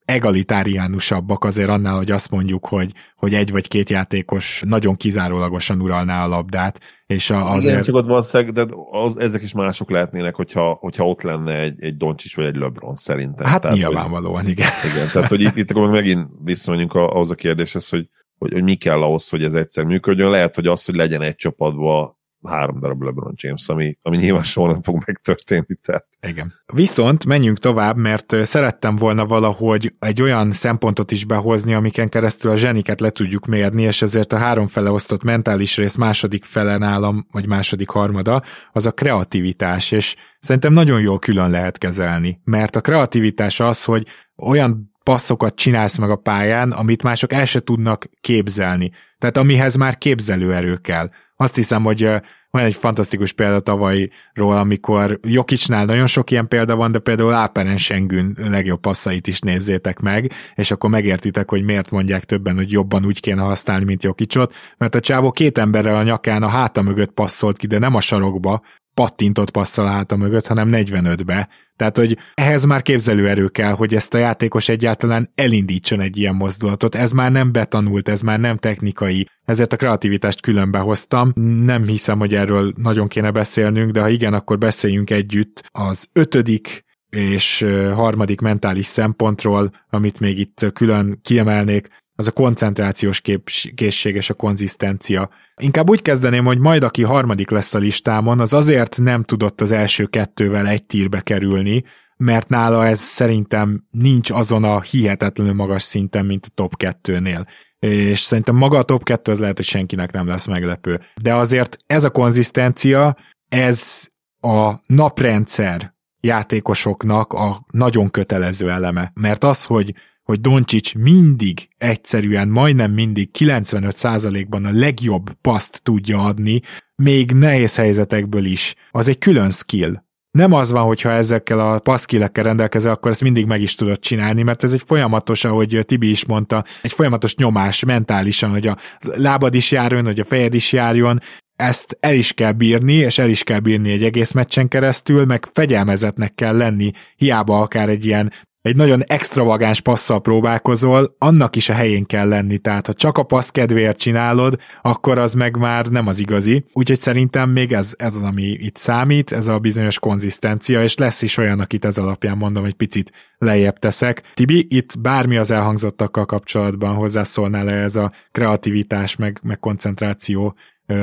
egalitáriánusabbak azért annál, hogy azt mondjuk, hogy, hogy egy vagy két játékos nagyon kizárólagosan uralná a labdát, és a, azért... Igen, csak ott van szeg, de az, ezek is mások lehetnének, hogyha, hogyha ott lenne egy, egy Doncsics vagy egy LeBron szerintem. Hát tehát, nyilvánvalóan, hogy, igen. Igen, tehát hogy itt, itt akkor megint visszamegyünk ahhoz a kérdéshez, hogy, hogy, hogy mi kell ahhoz, hogy ez egyszer működjön. Lehet, hogy az, hogy legyen egy csapatban három darab LeBron James, ami, ami nyilván soha nem fog megtörténni. Tehát. Igen. Viszont menjünk tovább, mert szerettem volna valahogy egy olyan szempontot is behozni, amiken keresztül a zseniket le tudjuk mérni, és ezért a három fele osztott mentális rész második fele nálam, vagy második harmada, az a kreativitás, és szerintem nagyon jól külön lehet kezelni, mert a kreativitás az, hogy olyan passzokat csinálsz meg a pályán, amit mások el se tudnak képzelni. Tehát amihez már képzelőerő kell. Azt hiszem, hogy van egy fantasztikus példa tavalyról, amikor Jokicsnál nagyon sok ilyen példa van, de például Áperen Sengün legjobb passzait is nézzétek meg, és akkor megértitek, hogy miért mondják többen, hogy jobban úgy kéne használni, mint Jokicsot, mert a csávó két emberrel a nyakán a háta mögött passzolt ki, de nem a sarokba, pattintott passzal állt a mögött, hanem 45-be. Tehát, hogy ehhez már képzelőerő kell, hogy ezt a játékos egyáltalán elindítson egy ilyen mozdulatot. Ez már nem betanult, ez már nem technikai. Ezért a kreativitást különbe hoztam. Nem hiszem, hogy erről nagyon kéne beszélnünk, de ha igen, akkor beszéljünk együtt az ötödik és harmadik mentális szempontról, amit még itt külön kiemelnék, az a koncentrációs kép- készség és a konzisztencia. Inkább úgy kezdeném, hogy majd aki harmadik lesz a listámon, az azért nem tudott az első kettővel egy tírbe kerülni, mert nála ez szerintem nincs azon a hihetetlenül magas szinten, mint a top kettőnél. És szerintem maga a top kettő az lehet, hogy senkinek nem lesz meglepő. De azért ez a konzisztencia, ez a naprendszer játékosoknak a nagyon kötelező eleme. Mert az, hogy hogy Doncsics mindig egyszerűen, majdnem mindig 95%-ban a legjobb paszt tudja adni, még nehéz helyzetekből is. Az egy külön skill. Nem az van, hogyha ezekkel a passzkilekkel rendelkezel, akkor ezt mindig meg is tudod csinálni, mert ez egy folyamatos, ahogy Tibi is mondta, egy folyamatos nyomás mentálisan, hogy a lábad is járjon, hogy a fejed is járjon, ezt el is kell bírni, és el is kell bírni egy egész meccsen keresztül, meg fegyelmezetnek kell lenni, hiába akár egy ilyen egy nagyon extravagáns passzal próbálkozol, annak is a helyén kell lenni, tehát ha csak a passz kedvéért csinálod, akkor az meg már nem az igazi. Úgyhogy szerintem még ez, ez az, ami itt számít, ez a bizonyos konzisztencia, és lesz is olyan, akit ez alapján mondom, egy picit lejjebb teszek. Tibi, itt bármi az elhangzottakkal kapcsolatban hozzászólnál-e ez a kreativitás, meg, meg koncentráció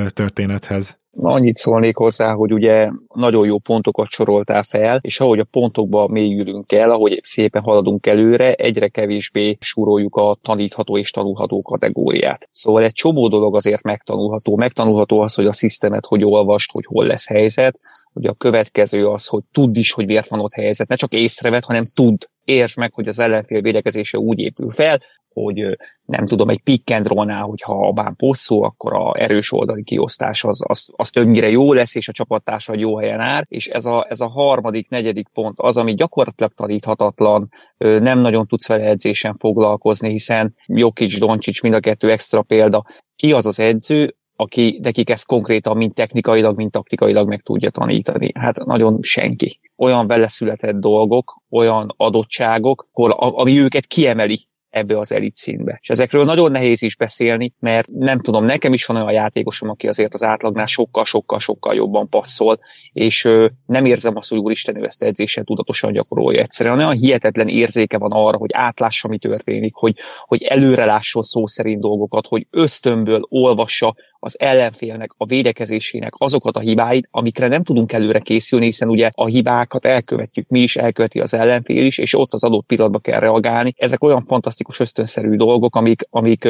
történethez? Annyit szólnék hozzá, hogy ugye nagyon jó pontokat soroltál fel, és ahogy a pontokba mélyülünk el, ahogy szépen haladunk előre, egyre kevésbé súroljuk a tanítható és tanulható kategóriát. Szóval egy csomó dolog azért megtanulható. Megtanulható az, hogy a szisztemet hogy olvast, hogy hol lesz helyzet. Ugye a következő az, hogy tudd is, hogy miért van ott helyzet. Ne csak észrevet, hanem tudd értsd meg, hogy az ellenfél védekezése úgy épül fel, hogy nem tudom, egy pick and roll-nál, hogyha a bán posszó, akkor a erős oldali kiosztás az, az, az többnyire jó lesz, és a csapattársa jó helyen áll, és ez a, ez a harmadik, negyedik pont az, ami gyakorlatilag taníthatatlan, nem nagyon tudsz vele edzésen foglalkozni, hiszen Jokic, Doncsics, mind a kettő extra példa. Ki az az edző, aki nekik ezt konkrétan mind technikailag, mind taktikailag meg tudja tanítani. Hát nagyon senki. Olyan vele született dolgok, olyan adottságok, ami őket kiemeli ebbe az elit színbe. És ezekről nagyon nehéz is beszélni, mert nem tudom, nekem is van olyan játékosom, aki azért az átlagnál sokkal-sokkal-sokkal jobban passzol, és ö, nem érzem azt, hogy úristen, ő ezt edzésen tudatosan gyakorolja egyszerűen. Olyan hihetetlen érzéke van arra, hogy átlássa, mi történik, hogy, hogy előre lásson szó szerint dolgokat, hogy ösztönből olvassa az ellenfélnek a védekezésének azokat a hibáit, amikre nem tudunk előre készülni, hiszen ugye a hibákat elkövetjük mi is, elköveti az ellenfél is, és ott az adott pillanatban kell reagálni. Ezek olyan fantasztikus ösztönszerű dolgok, amik, amik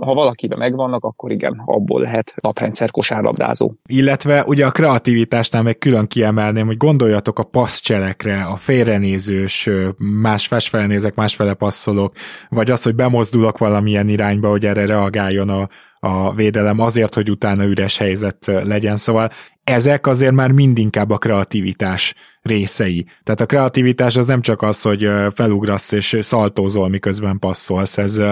ha valakiben megvannak, akkor igen, abból lehet naprendszer kosárlabdázó. Illetve ugye a kreativitásnál meg külön kiemelném, hogy gondoljatok a passzcselekre, a félrenézős, más másfele nézek, másfele passzolok, vagy az, hogy bemozdulok valamilyen irányba, hogy erre reagáljon a, a védelem azért, hogy utána üres helyzet legyen, szóval ezek azért már mindinkább a kreativitás részei. Tehát a kreativitás az nem csak az, hogy felugrasz és szaltózol, miközben passzolsz, ez,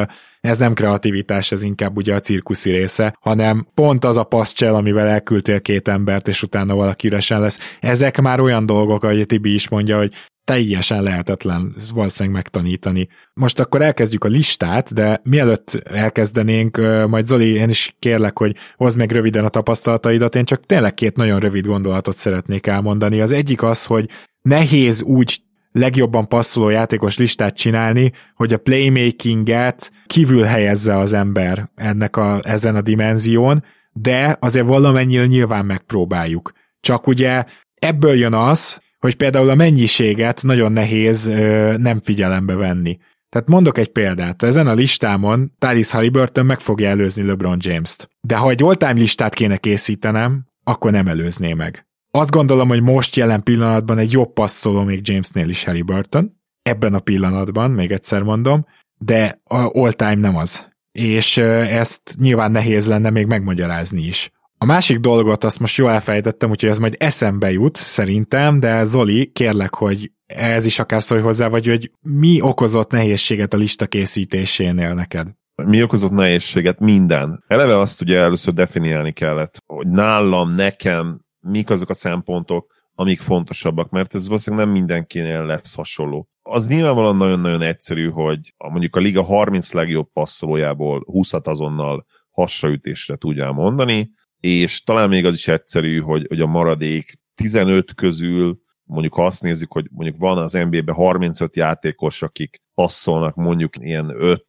ez nem kreativitás, ez inkább ugye a cirkuszi része, hanem pont az a passzcsel, amivel elküldtél két embert, és utána valaki üresen lesz. Ezek már olyan dolgok, ahogy Tibi is mondja, hogy teljesen lehetetlen valószínűleg megtanítani. Most akkor elkezdjük a listát, de mielőtt elkezdenénk, majd Zoli, én is kérlek, hogy hozd meg röviden a tapasztalataidat, én csak tényleg két nagyon rövid gondolatot szeretnék elmondani. Az egyik az, hogy nehéz úgy legjobban passzoló játékos listát csinálni, hogy a playmakinget kívül helyezze az ember ennek a, ezen a dimenzión, de azért valamennyire nyilván megpróbáljuk. Csak ugye ebből jön az, hogy például a mennyiséget nagyon nehéz ö, nem figyelembe venni. Tehát mondok egy példát. Ezen a listámon Tyrese Halliburton meg fogja előzni LeBron James-t. De ha egy all-time listát kéne készítenem, akkor nem előzné meg. Azt gondolom, hogy most jelen pillanatban egy jobb passzoló még Jamesnél is Halliburton. Ebben a pillanatban, még egyszer mondom, de all-time nem az. És ezt nyilván nehéz lenne még megmagyarázni is. A másik dolgot azt most jól elfejtettem, úgyhogy ez majd eszembe jut szerintem, de Zoli, kérlek, hogy ez is akár szólj hozzá, vagy hogy mi okozott nehézséget a lista készítésénél neked? Mi okozott nehézséget? Minden. Eleve azt ugye először definiálni kellett, hogy nálam, nekem, mik azok a szempontok, amik fontosabbak, mert ez valószínűleg nem mindenkinél lesz hasonló. Az nyilvánvalóan nagyon-nagyon egyszerű, hogy mondjuk a liga 30 legjobb passzolójából 20-at azonnal hasraütésre tudjál mondani, és talán még az is egyszerű, hogy, hogy a maradék 15 közül mondjuk ha azt nézzük, hogy mondjuk van az NBA-ben 35 játékos, akik passzolnak mondjuk ilyen 5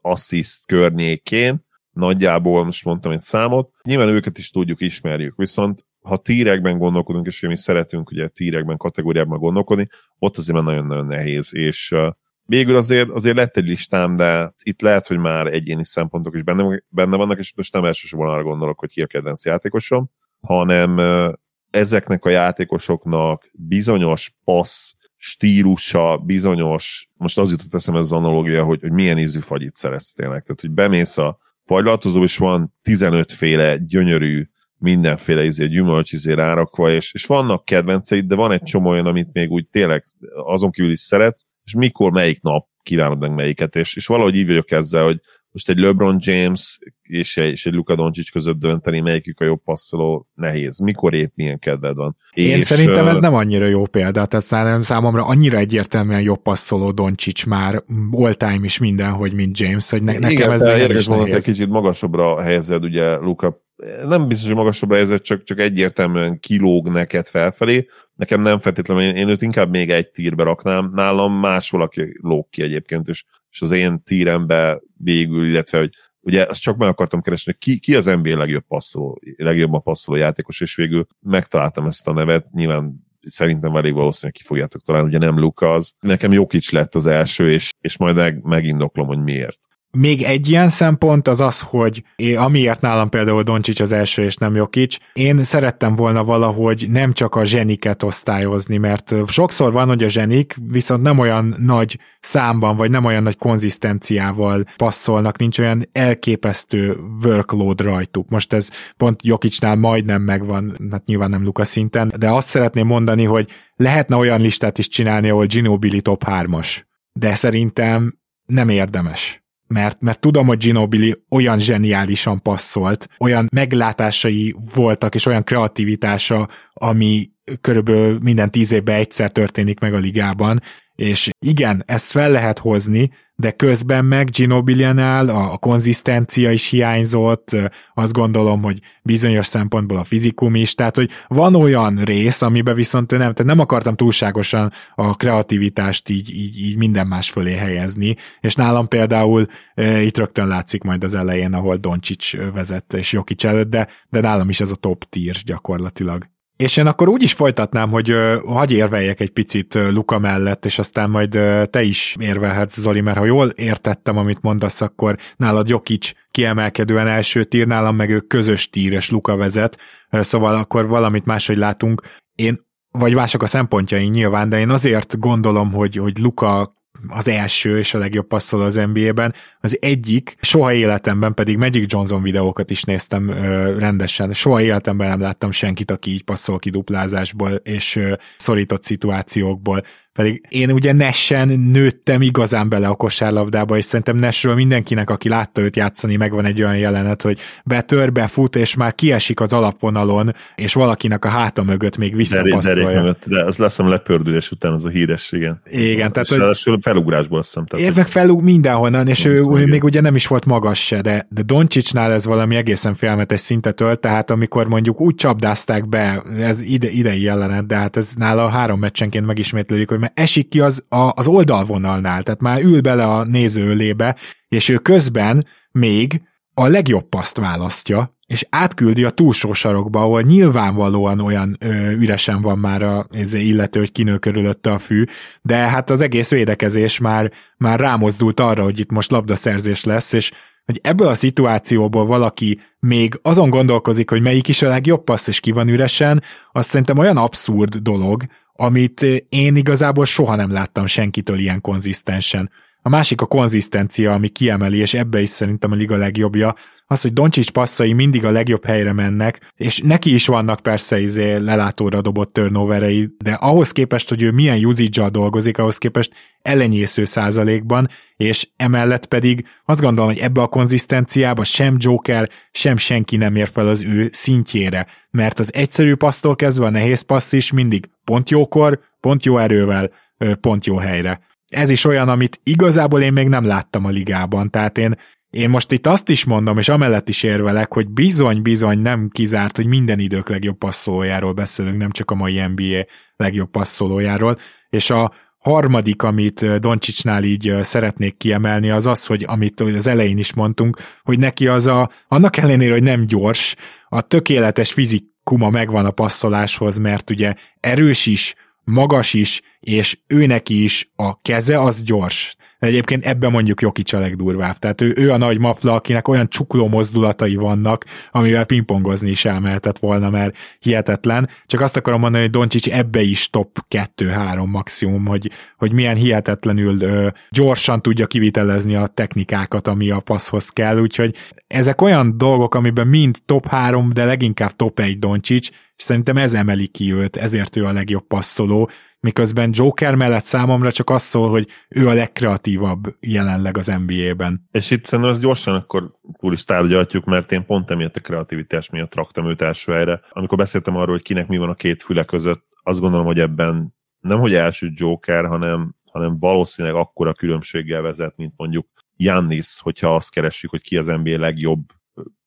assziszt környékén, nagyjából most mondtam egy számot, nyilván őket is tudjuk, ismerjük, viszont ha tírekben gondolkodunk, és mi szeretünk ugye tírekben, kategóriában gondolkodni, ott azért már nagyon-nagyon nehéz, és végül azért, azért lett egy listám, de itt lehet, hogy már egyéni szempontok is benne, benne vannak, és most nem elsősorban arra gondolok, hogy ki a kedvenc játékosom, hanem ezeknek a játékosoknak bizonyos passz stílusa, bizonyos, most az jutott eszembe az analógia, hogy, hogy milyen ízű fagyit szereztének. Tehát, hogy bemész a fagylaltozó, és van 15 féle gyönyörű mindenféle izé, gyümölcs izé rárakva, és, és vannak kedvenceid, de van egy csomó olyan, amit még úgy tényleg azon kívül is szeretsz, és mikor, melyik nap kívánod meg melyiket, és, és valahogy így vagyok ezzel, hogy most egy LeBron James és egy, és egy Luka Doncic között dönteni, melyikük a jobb passzoló, nehéz. Mikor épp milyen kedved van. Én és, szerintem ez nem annyira jó példa, tehát számomra annyira egyértelműen jobb passzoló Doncic már all time is mindenhogy, mint James, hogy ne, nekem Igen, ez nem is nehéz. egy kicsit magasabbra helyezed ugye Luka nem biztos, hogy magasabbra helyezett, csak, csak egyértelműen kilóg neked felfelé. Nekem nem feltétlenül, én, én őt inkább még egy tírbe raknám. Nálam más valaki lóg ki egyébként, és, és az én tírembe végül, illetve, hogy ugye azt csak meg akartam keresni, ki, ki az NBA legjobb passzoló, legjobban passzoló játékos, és végül megtaláltam ezt a nevet, nyilván szerintem elég valószínűleg ki fogjátok találni, ugye nem Luka az. Nekem Jokic lett az első, és, és majd meg, megindoklom, hogy miért. Még egy ilyen szempont az az, hogy én, amiért nálam például Doncsics az első és nem Jokic, én szerettem volna valahogy nem csak a zseniket osztályozni, mert sokszor van, hogy a zsenik viszont nem olyan nagy számban, vagy nem olyan nagy konzisztenciával passzolnak, nincs olyan elképesztő workload rajtuk. Most ez pont Jokicsnál majdnem megvan, hát nyilván nem Luka szinten, de azt szeretném mondani, hogy lehetne olyan listát is csinálni, ahol Ginobili top 3-as, de szerintem nem érdemes mert, mert tudom, hogy Ginobili olyan zseniálisan passzolt, olyan meglátásai voltak, és olyan kreativitása, ami körülbelül minden tíz évben egyszer történik meg a ligában, és igen, ezt fel lehet hozni, de közben meg Ginobili-nál a, a konzisztencia is hiányzott, azt gondolom, hogy bizonyos szempontból a fizikum is, tehát hogy van olyan rész, amiben viszont nem, tehát nem akartam túlságosan a kreativitást így, így, így minden más fölé helyezni, és nálam például e, itt rögtön látszik majd az elején, ahol Doncsics vezet és Jokic előtt, de, de nálam is ez a top tier gyakorlatilag. És én akkor úgy is folytatnám, hogy uh, hagyj érveljek egy picit uh, Luka mellett, és aztán majd te is érvelhetsz, Zoli, mert ha jól értettem, amit mondasz, akkor nálad Jokic kiemelkedően első tír, nálam meg ő közös tír, és Luka vezet, szóval akkor valamit máshogy látunk. Én vagy mások a szempontjai nyilván, de én azért gondolom, hogy, hogy Luka az első és a legjobb passzoló az NBA-ben. Az egyik, soha életemben pedig Magic Johnson videókat is néztem ö, rendesen. Soha életemben nem láttam senkit, aki így passzol ki duplázásból és ö, szorított szituációkból. Pedig én ugye Nessen nőttem igazán bele a kosárlabdába, és szerintem Nessről mindenkinek, aki látta őt játszani, megvan egy olyan jelenet, hogy betör, befut, és már kiesik az alapvonalon, és valakinek a háta mögött még visszapasszolja. De, de az lesz a lepördülés után az a híres, igen. Igen, tehát és hogy... felugrásból azt hiszem. Évek felug mindenhonnan, és ő, ő még ugye nem is volt magas se, de, de Doncsicsnál ez valami egészen félmetes szintet ölt, tehát amikor mondjuk úgy csapdázták be, ez ide, idei jelenet, de hát ez nála három meccsenként megismétlődik, hogy mert esik ki az, a, az oldalvonalnál, tehát már ül bele a nézőlébe, és ő közben még a legjobb paszt választja, és átküldi a túlsó sarokba, ahol nyilvánvalóan olyan ö, üresen van már a illető, hogy kinő körülötte a fű, de hát az egész védekezés már, már rámozdult arra, hogy itt most labdaszerzés lesz, és hogy ebből a szituációból valaki még azon gondolkozik, hogy melyik is a legjobb passz, és ki van üresen, az szerintem olyan abszurd dolog, amit én igazából soha nem láttam senkitől ilyen konzisztensen. A másik a konzisztencia, ami kiemeli, és ebbe is szerintem a liga legjobbja, az, hogy Doncsics passzai mindig a legjobb helyre mennek, és neki is vannak persze izé lelátóra dobott turnoverei, de ahhoz képest, hogy ő milyen usage dolgozik, ahhoz képest ellenyésző százalékban, és emellett pedig azt gondolom, hogy ebbe a konzisztenciába sem Joker, sem senki nem ér fel az ő szintjére, mert az egyszerű passztól kezdve a nehéz passz is mindig pont jókor, pont jó erővel, pont jó helyre ez is olyan, amit igazából én még nem láttam a ligában, tehát én, én most itt azt is mondom, és amellett is érvelek, hogy bizony-bizony nem kizárt, hogy minden idők legjobb passzolójáról beszélünk, nem csak a mai NBA legjobb passzolójáról, és a harmadik, amit Doncsicsnál így szeretnék kiemelni, az az, hogy amit az elején is mondtunk, hogy neki az a, annak ellenére, hogy nem gyors, a tökéletes fizikuma megvan a passzoláshoz, mert ugye erős is, magas is, és őneki is a keze az gyors. Egyébként ebben mondjuk Jokic a legdurvább. Tehát ő, ő a nagy mafla, akinek olyan csukló mozdulatai vannak, amivel pingpongozni is elmehetett volna, mert hihetetlen. Csak azt akarom mondani, hogy Doncsics ebbe is top 2-3 maximum, hogy, hogy milyen hihetetlenül ö, gyorsan tudja kivitelezni a technikákat, ami a passzhoz kell. Úgyhogy ezek olyan dolgok, amiben mind top 3, de leginkább top 1 Doncsics, és szerintem ez emeli ki őt, ezért ő a legjobb passzoló, miközben Joker mellett számomra csak az szól, hogy ő a legkreatívabb jelenleg az NBA-ben. És itt szerintem az gyorsan akkor túl is tárgyaltjuk, mert én pont emiatt a kreativitás miatt raktam őt első helyre. Amikor beszéltem arról, hogy kinek mi van a két füle között, azt gondolom, hogy ebben nem hogy első Joker, hanem, hanem valószínűleg akkora különbséggel vezet, mint mondjuk Jannis, hogyha azt keressük, hogy ki az NBA legjobb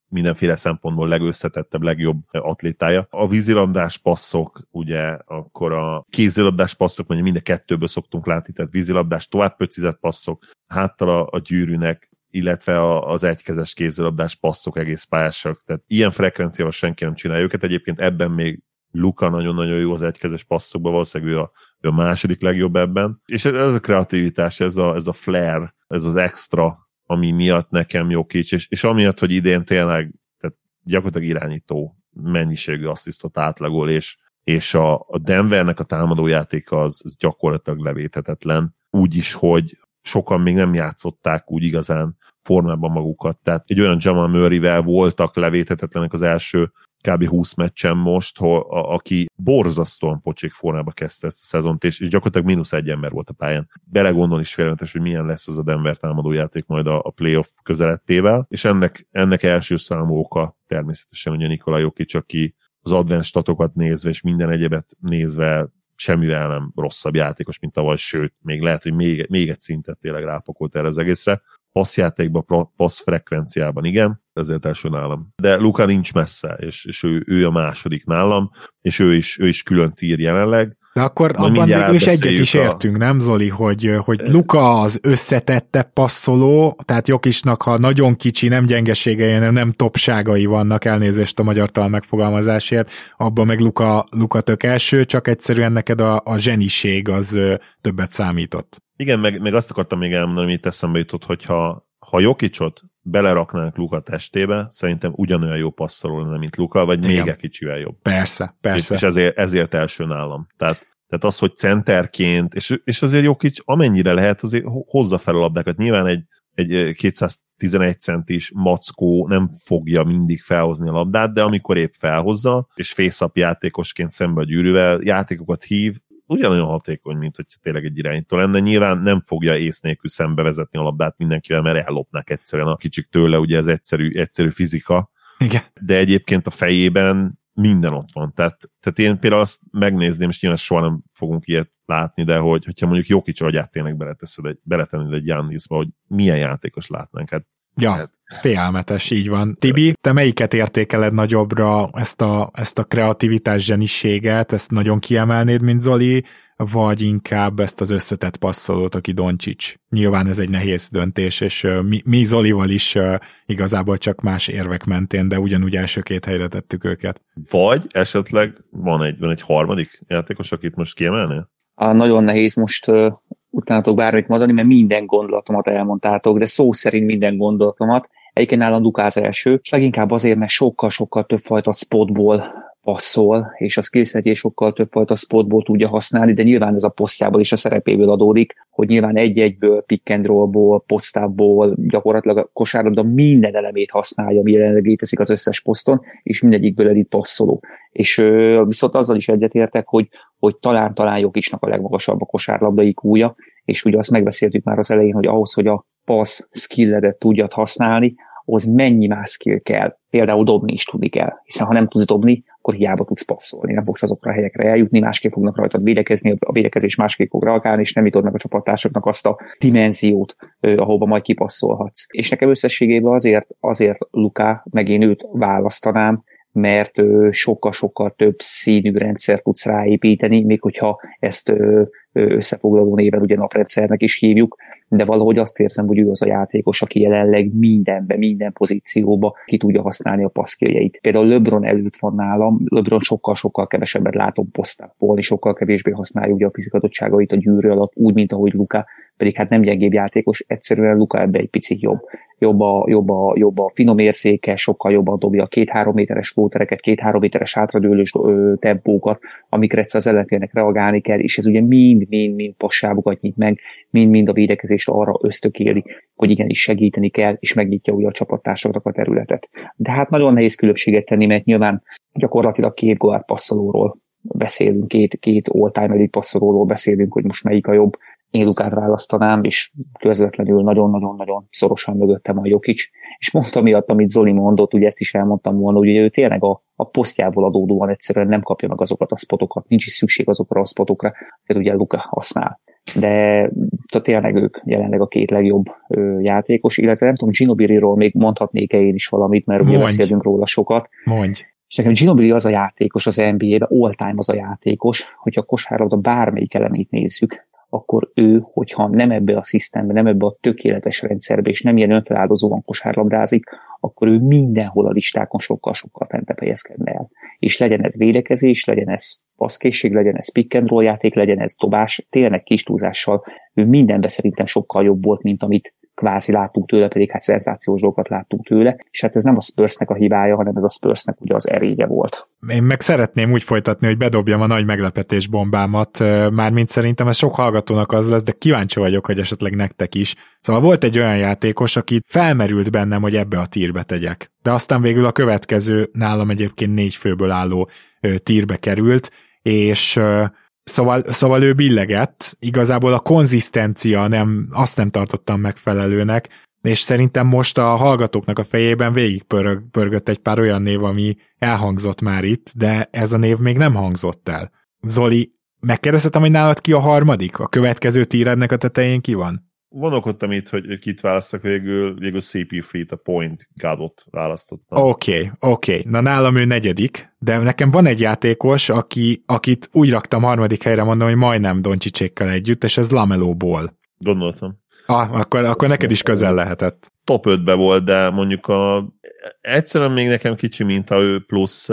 mindenféle szempontból legösszetettebb, legjobb atlétája. A vízilabdás passzok, ugye akkor a kézilabdás passzok, mondjuk mind a kettőből szoktunk látni, tehát vízilabdás tovább pöcizett passzok, háttal a, a gyűrűnek, illetve a, az egykezes kézilabdás passzok egész pályásak. Tehát ilyen frekvenciával senki nem csinálja őket. Egyébként ebben még Luka nagyon-nagyon jó az egykezes passzokban, valószínűleg ő a, ő a második legjobb ebben. És ez a kreativitás, ez a, ez a flair, ez az extra ami miatt nekem jó kics, és, és amiatt, hogy idén tényleg tehát gyakorlatilag irányító mennyiségű asszisztot átlagol, és, és a, a Denvernek a támadójátéka az, az gyakorlatilag levéthetetlen, úgy is, hogy sokan még nem játszották úgy igazán formában magukat. Tehát egy olyan Jamal Murray-vel voltak levéthetetlenek az első kb. 20 meccsen most, ho, a, aki borzasztóan pocsék formába kezdte ezt a szezont, és, és gyakorlatilag mínusz egy ember volt a pályán. Belegondolni is félelmetes, hogy milyen lesz az a Denver támadójáték majd a, a playoff közelettével, és ennek, ennek első számú oka természetesen ugye Nikola Jokic, aki az advanced statokat nézve és minden egyebet nézve semmivel nem rosszabb játékos, mint tavaly, sőt, még lehet, hogy még, még egy szintet tényleg rápakolt erre az egészre passzjátékban, passz frekvenciában igen, ezért első nálam. De Luka nincs messze, és, és ő, ő a második nálam, és ő is, ő is külön tír jelenleg. De akkor Majd abban végül is egyet is értünk, a... nem Zoli, hogy, hogy Luka az összetette passzoló, tehát Jokisnak, ha nagyon kicsi, nem gyengeségei, nem, nem topságai vannak, elnézést a magyar tal megfogalmazásért, abban meg Luka, Luka tök első, csak egyszerűen neked a, a zseniség az többet számított. Igen, meg, meg azt akartam még elmondani, amit eszembe jutott, hogyha ha Jokicsot beleraknánk Luka testébe, szerintem ugyanolyan jó passzoló lenne, mint Luka, vagy Igen. még egy kicsivel jobb. Persze, persze. És, és ezért, ezért első nálam. Tehát, tehát az, hogy centerként, és, és azért Jokic amennyire lehet, azért hozza fel a labdákat. Nyilván egy, egy 211 centis mackó nem fogja mindig felhozni a labdát, de amikor épp felhozza, és face játékosként szembe a gyűrűvel, játékokat hív, ugyanolyan hatékony, mint hogy tényleg egy irányító lenne. Nyilván nem fogja ész nélkül szembevezetni a labdát mindenkivel, mert ellopnák egyszerűen a kicsik tőle, ugye ez egyszerű, egyszerű fizika. Igen. De egyébként a fejében minden ott van. Tehát, tehát én például azt megnézném, és nyilván soha nem fogunk ilyet látni, de hogy, hogyha mondjuk jó kicsi agyát tényleg beleteszed egy, beletenni egy Jannisba, hogy milyen játékos látnánk. Hát, ja, hát, félelmetes, így van. Tibi, te melyiket értékeled nagyobbra, ezt a, ezt a kreativitás zseniséget, ezt nagyon kiemelnéd, mint Zoli, vagy inkább ezt az összetett passzolót, aki Doncsics. Nyilván ez egy nehéz döntés, és mi, mi Zolival is igazából csak más érvek mentén, de ugyanúgy első két helyre tettük őket. Vagy esetleg van egy, van egy harmadik játékos, akit most kiemelnél? A nagyon nehéz most utánatok bármit mondani, mert minden gondolatomat elmondtátok, de szó szerint minden gondolatomat. Egyébként nálam Lukász első, és leginkább azért, mert sokkal-sokkal több fajta spotból passzol, és a skillsetjé sokkal többfajta spotból tudja használni, de nyilván ez a posztjából és a szerepéből adódik, hogy nyilván egy-egyből, pick and rollból, posztából, gyakorlatilag a kosárlabda minden elemét használja, ami jelenleg létezik az összes poszton, és mindegyikből elit passzoló. És ö, viszont azzal is egyetértek, hogy, hogy talán-talán Jokicsnak a legmagasabb a kosárlabdai kúja, és ugye azt megbeszéltük már az elején, hogy ahhoz, hogy a passz skilledet tudjad használni, ahhoz mennyi más skill kell. Például dobni is tudni kell, hiszen ha nem tudsz dobni, akkor hiába tudsz passzolni, nem fogsz azokra a helyekre eljutni, másképp fognak rajtad védekezni, a védekezés másképp fog reagálni, és nem jutod meg a csapattársaknak azt a dimenziót, ahova majd kipasszolhatsz. És nekem összességében azért, azért Luka, meg én őt választanám, mert sokkal-sokkal több színű rendszer tudsz ráépíteni, még hogyha ezt összefoglaló néven ugye naprendszernek is hívjuk, de valahogy azt érzem, hogy ő az a játékos, aki jelenleg mindenbe, minden pozícióba ki tudja használni a passzkiljeit. Például LeBron előtt van nálam, LeBron sokkal-sokkal kevesebbet látom posztákból, és sokkal kevésbé használja ugye a fizikatottságait a gyűrű alatt, úgy, mint ahogy Luka, pedig hát nem gyengébb játékos, egyszerűen Luka ebbe egy picit jobb jobb a, jobb a, jobb a finom érzéke, sokkal jobban dobja a két-három méteres flótereket, két-három méteres hátradőlős tempókat, amikre egyszer az ellenfélnek reagálni kell, és ez ugye mind-mind-mind passávokat nyit meg, mind-mind a védekezést arra ösztökéli, hogy igenis segíteni kell, és megnyitja ugye a csapattársaknak a területet. De hát nagyon nehéz különbséget tenni, mert nyilván gyakorlatilag két guard passzolóról beszélünk, két, két all-time elite passzolóról beszélünk, hogy most melyik a jobb, én Lukát választanám, és közvetlenül nagyon-nagyon-nagyon szorosan mögöttem a Jokic, és mondta miatt, amit Zoli mondott, ugye ezt is elmondtam volna, hogy ő tényleg a, a posztjából adódóan egyszerűen nem kapja meg azokat a spotokat, nincs is szükség azokra a spotokra, hogy ugye Luka használ. De tehát tényleg ők jelenleg a két legjobb ö, játékos, illetve nem tudom, Ginobili-ról még mondhatnék-e én is valamit, mert ugye beszélünk róla sokat. Mondj. És nekem Ginobili az a játékos az NBA-ben, all-time az a játékos, hogyha a kosárlabda bármelyik elemét nézzük, akkor ő, hogyha nem ebbe a szisztembe, nem ebbe a tökéletes rendszerbe, és nem ilyen önfeláldozóan kosárlabdázik, akkor ő mindenhol a listákon sokkal-sokkal fentebb helyezkedne el. És legyen ez védekezés, legyen ez passzkészség, legyen ez pick and roll játék, legyen ez dobás, tényleg kis túlzással, ő mindenben szerintem sokkal jobb volt, mint amit kvázi láttunk tőle, pedig hát szenzációs dolgokat láttunk tőle, és hát ez nem a Spursnek a hibája, hanem ez a Spursnek ugye az erénye volt. Én meg szeretném úgy folytatni, hogy bedobjam a nagy meglepetés bombámat, mármint szerintem ez sok hallgatónak az lesz, de kíváncsi vagyok, hogy esetleg nektek is. Szóval volt egy olyan játékos, aki felmerült bennem, hogy ebbe a tírbe tegyek. De aztán végül a következő, nálam egyébként négy főből álló tírbe került, és Szóval, szóval ő billegett, igazából a konzisztencia nem, azt nem tartottam megfelelőnek, és szerintem most a hallgatóknak a fejében végig pörög, pörgött egy pár olyan név, ami elhangzott már itt, de ez a név még nem hangzott el. Zoli, megkérdezhetem, hogy nálad ki a harmadik? A következő tírednek a tetején ki van? Vonakodtam itt, hogy kit választok végül, végül CP Free-t, a Point Godot választottam. Oké, okay, oké. Okay. Na nálam ő negyedik, de nekem van egy játékos, aki, akit úgy raktam harmadik helyre, mondom, hogy majdnem Doncsicsékkal együtt, és ez Lamelo Ball. Gondoltam. Ah, akkor, akkor neked is közel lehetett. Top 5-be volt, de mondjuk a, egyszerűen még nekem kicsi minta ő, plusz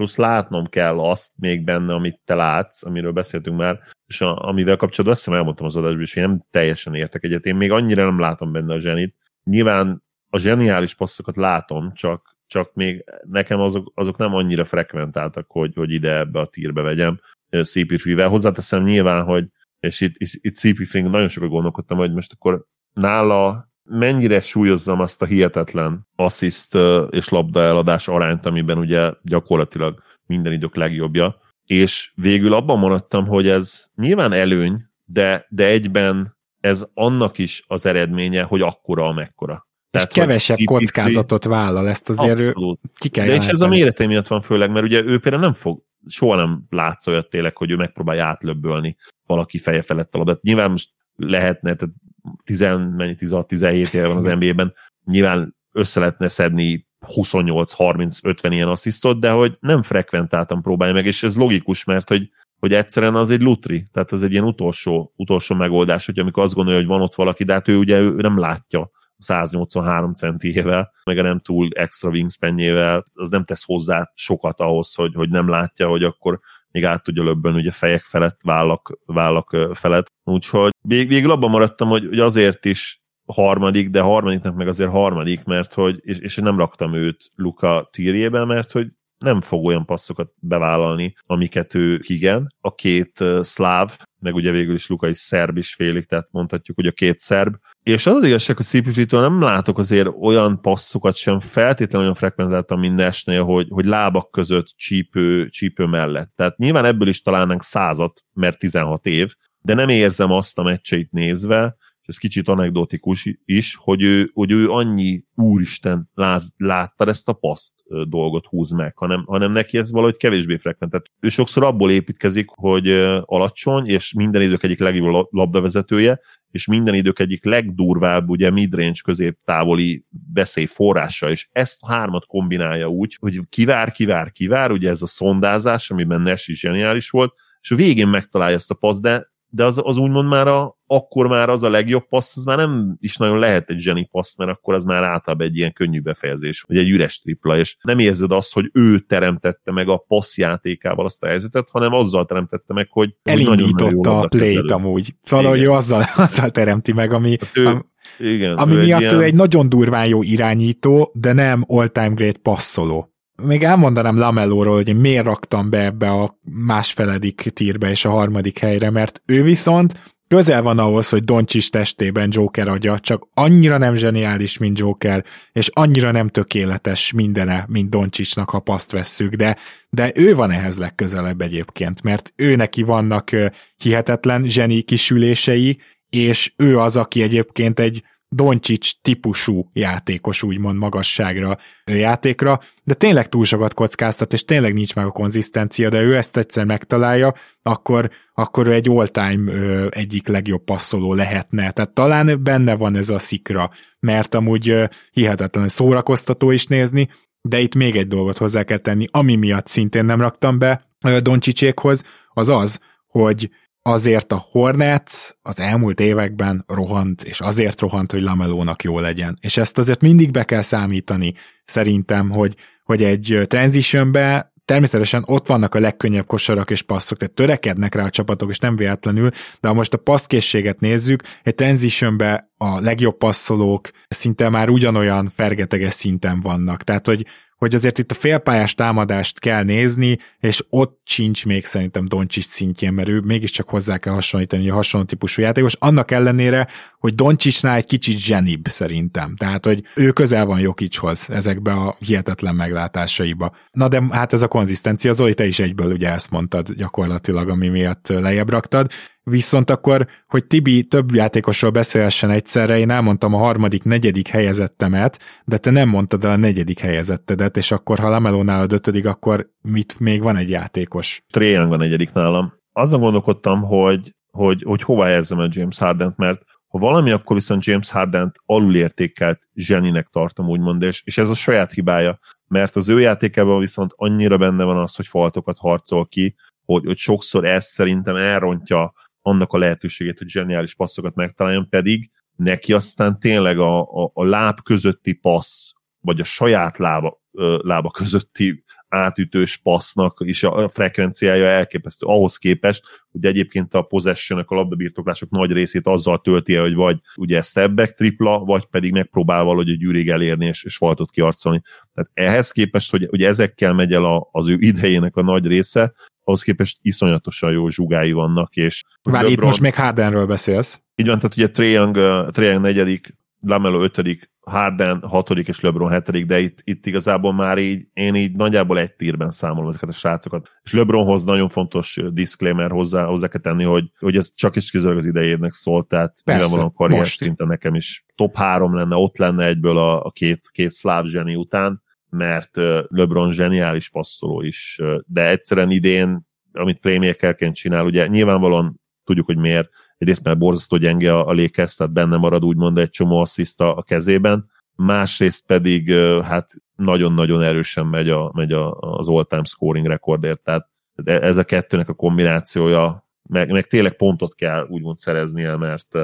plusz látnom kell azt még benne, amit te látsz, amiről beszéltünk már, és a, amivel kapcsolatban azt hiszem elmondtam az adásban, és én nem teljesen értek egyet. Én még annyira nem látom benne a zsenit. Nyilván a zseniális passzokat látom, csak, csak még nekem azok, azok nem annyira frekventáltak, hogy, hogy ide ebbe a tírbe vegyem CP3-vel. Hozzáteszem nyilván, hogy és itt, itt, itt CP nagyon sokat gondolkodtam, hogy most akkor nála mennyire súlyozzam azt a hihetetlen assziszt és labda eladás arányt, amiben ugye gyakorlatilag minden idők legjobbja, és végül abban maradtam, hogy ez nyilván előny, de, de egyben ez annak is az eredménye, hogy akkora, amekkora. Tehát, és kevesebb CP3, kockázatot vállal, ezt azért abszolút. ki kell De és ez a mérete miatt van főleg, mert ugye ő például nem fog, soha nem látsz olyat tényleg, hogy ő megpróbálja átlöbbölni valaki feje felett a labdát. Nyilván most lehetne, tehát 10, 16-17 éve van az NBA-ben, nyilván össze lehetne szedni 28, 30, 50 ilyen asszisztot, de hogy nem frekventáltan próbálja meg, és ez logikus, mert hogy, hogy egyszerűen az egy lutri, tehát az egy ilyen utolsó, utolsó megoldás, hogy amikor azt gondolja, hogy van ott valaki, de hát ő ugye ő nem látja 183 centiével, meg a nem túl extra wingspanjével, az nem tesz hozzá sokat ahhoz, hogy, hogy nem látja, hogy akkor még át tudja löbben ugye fejek felett, vállak, vállak felett. Úgyhogy vég, végül abban maradtam, hogy, hogy azért is harmadik, de harmadiknak meg azért harmadik, mert hogy, és, és nem raktam őt Luka tírjébe, mert hogy nem fog olyan passzokat bevállalni, amiket ő igen. A két szláv, meg ugye végül is Luka is szerb is félig, tehát mondhatjuk, hogy a két szerb. És az az igazság, hogy cpg nem látok azért olyan passzokat sem feltétlenül olyan frekventáltan, mint Nesnél, hogy, hogy lábak között csípő, csípő mellett. Tehát nyilván ebből is találnánk százat, mert 16 év, de nem érzem azt a meccseit nézve, ez kicsit anekdotikus is, hogy ő, hogy ő annyi úristen láz, látta ezt a paszt dolgot húz meg, hanem, hanem neki ez valahogy kevésbé frekvent. Tehát ő sokszor abból építkezik, hogy alacsony, és minden idők egyik legjobb labdavezetője, és minden idők egyik legdurvább, ugye midrange középtávoli veszély forrása, és ezt a hármat kombinálja úgy, hogy kivár, kivár, kivár, ugye ez a szondázás, amiben Nash is zseniális volt, és a végén megtalálja ezt a paszt, de de az, az úgymond már a, akkor már az a legjobb passz, az már nem is nagyon lehet egy zseni passz, mert akkor az már általában egy ilyen könnyű befejezés, vagy egy üres tripla, és nem érzed azt, hogy ő teremtette meg a passz játékával azt a helyzetet, hanem azzal teremtette meg, hogy elindította a play-t amúgy. Valahogy ő azzal, azzal teremti meg, ami, hát ő, am, igen, ami ő miatt egy ilyen... ő egy nagyon durván jó irányító, de nem all-time great passzoló. Még elmondanám Lamellóról, hogy én miért raktam be ebbe a másfeledik tírbe és a harmadik helyre, mert ő viszont közel van ahhoz, hogy Doncsis testében Joker adja, csak annyira nem zseniális, mint Joker, és annyira nem tökéletes mindene, mint Doncsisnak, ha paszt vesszük, de, de ő van ehhez legközelebb egyébként, mert ő neki vannak hihetetlen zseni kisülései, és ő az, aki egyébként egy Doncsics típusú játékos, úgymond magasságra játékra, de tényleg túl sokat kockáztat, és tényleg nincs meg a konzisztencia, de ő ezt egyszer megtalálja, akkor, akkor ő egy all-time egyik legjobb passzoló lehetne. Tehát talán benne van ez a szikra, mert amúgy ö, hihetetlen szórakoztató is nézni, de itt még egy dolgot hozzá kell tenni, ami miatt szintén nem raktam be Doncsicsékhoz, az az, hogy azért a Hornets az elmúlt években rohant, és azért rohant, hogy Lamelónak jó legyen. És ezt azért mindig be kell számítani, szerintem, hogy, hogy egy transitionbe természetesen ott vannak a legkönnyebb kosarak és passzok, tehát törekednek rá a csapatok, és nem véletlenül, de ha most a passzkészséget nézzük, egy transitionbe a legjobb passzolók szinte már ugyanolyan fergeteges szinten vannak. Tehát, hogy hogy azért itt a félpályás támadást kell nézni, és ott sincs még szerintem Doncsics szintjén, mert ő mégiscsak hozzá kell hasonlítani a hasonló típusú játékos, annak ellenére, hogy Doncsicsnál egy kicsit zsenibb szerintem. Tehát, hogy ő közel van Jokicshoz ezekbe a hihetetlen meglátásaiba. Na de hát ez a konzisztencia, Zoli, te is egyből ugye ezt mondtad gyakorlatilag, ami miatt lejjebb raktad. Viszont akkor, hogy Tibi több játékosról beszélhessen egyszerre, én elmondtam a harmadik, negyedik helyezettemet, de te nem mondtad el a negyedik helyezettedet, és akkor ha Lamelónál a ötödik, akkor mit még van egy játékos? Trajan van negyedik nálam. Azon gondolkodtam, hogy, hogy, hogy hova helyezem a James Harden-t, mert ha valami, akkor viszont James Harden-t alulértékelt zseninek tartom, úgymond, és, és ez a saját hibája, mert az ő játékában viszont annyira benne van az, hogy faltokat harcol ki, hogy, hogy sokszor ez szerintem elrontja annak a lehetőségét, hogy zseniális passzokat megtaláljon, pedig neki aztán tényleg a, a, a láb közötti passz, vagy a saját lába, lába közötti átütős passznak is a frekvenciája elképesztő. Ahhoz képest, hogy egyébként a possession a labdabirtoklások nagy részét azzal tölti hogy vagy ugye step back tripla, vagy pedig megpróbál valahogy egy gyűrég elérni és, és faltot kiarcolni. Tehát ehhez képest, hogy, hogy ezekkel megy el a, az ő idejének a nagy része, ahhoz képest iszonyatosan jó zsugái vannak, és... Várj, itt most még Hardenről beszélsz. Így van, tehát ugye Trae Young, uh, Trae Young negyedik, Lamelo ötödik, Harden hatodik és LeBron hetedik, de itt, itt igazából már így, én így nagyjából egy tírben számolom ezeket a srácokat. És LeBronhoz nagyon fontos disclaimer hozzá, hozzá kell tenni, hogy, hogy ez csak is kizárólag az idejének szólt, tehát nyilvánvalóan karrier szinten nekem is top három lenne, ott lenne egyből a, a két, két szláv zseni után, mert LeBron zseniális passzoló is, de egyszerűen idén, amit playmakerként csinál, ugye nyilvánvalóan tudjuk, hogy miért, egyrészt mert borzasztó gyenge a, a tehát benne marad úgymond egy csomó assziszta a kezében, másrészt pedig hát nagyon-nagyon erősen megy, a, megy a, az all-time scoring rekordért, tehát ez a kettőnek a kombinációja, meg, meg tényleg pontot kell úgymond szereznie, mert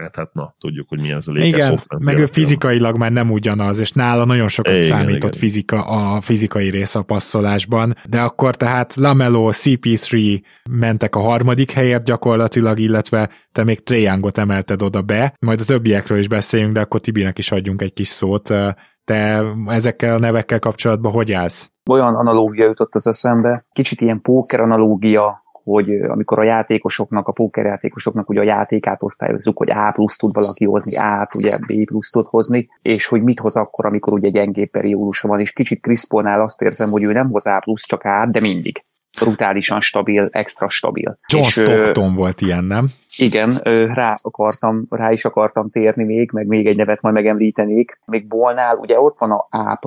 mert hát na, tudjuk, hogy milyen ez a Lakers Igen, meg ő fizikailag már nem ugyanaz, és nála nagyon sokat igen, számított igen. Fizika, a fizikai rész a passzolásban, de akkor tehát Lamelo, CP3 mentek a harmadik helyért gyakorlatilag, illetve te még Trae emelted oda be, majd a többiekről is beszéljünk, de akkor Tibinek is adjunk egy kis szót. Te ezekkel a nevekkel kapcsolatban hogy állsz? Olyan analógia jutott az eszembe, kicsit ilyen póker analógia, hogy amikor a játékosoknak, a pókerjátékosoknak ugye a játékát osztályozzuk, hogy A plusz tud valaki hozni, A ugye B plusz tud hozni, és hogy mit hoz akkor, amikor ugye gyengé periódusa van, és kicsit Chris azt érzem, hogy ő nem hoz A plusz, csak A, de mindig brutálisan stabil, extra stabil. John és, Stockton ö, volt ilyen, nem? Igen, ö, rá akartam, rá is akartam térni még, meg még egy nevet majd megemlítenék. Még Bolnál ugye ott van a A+,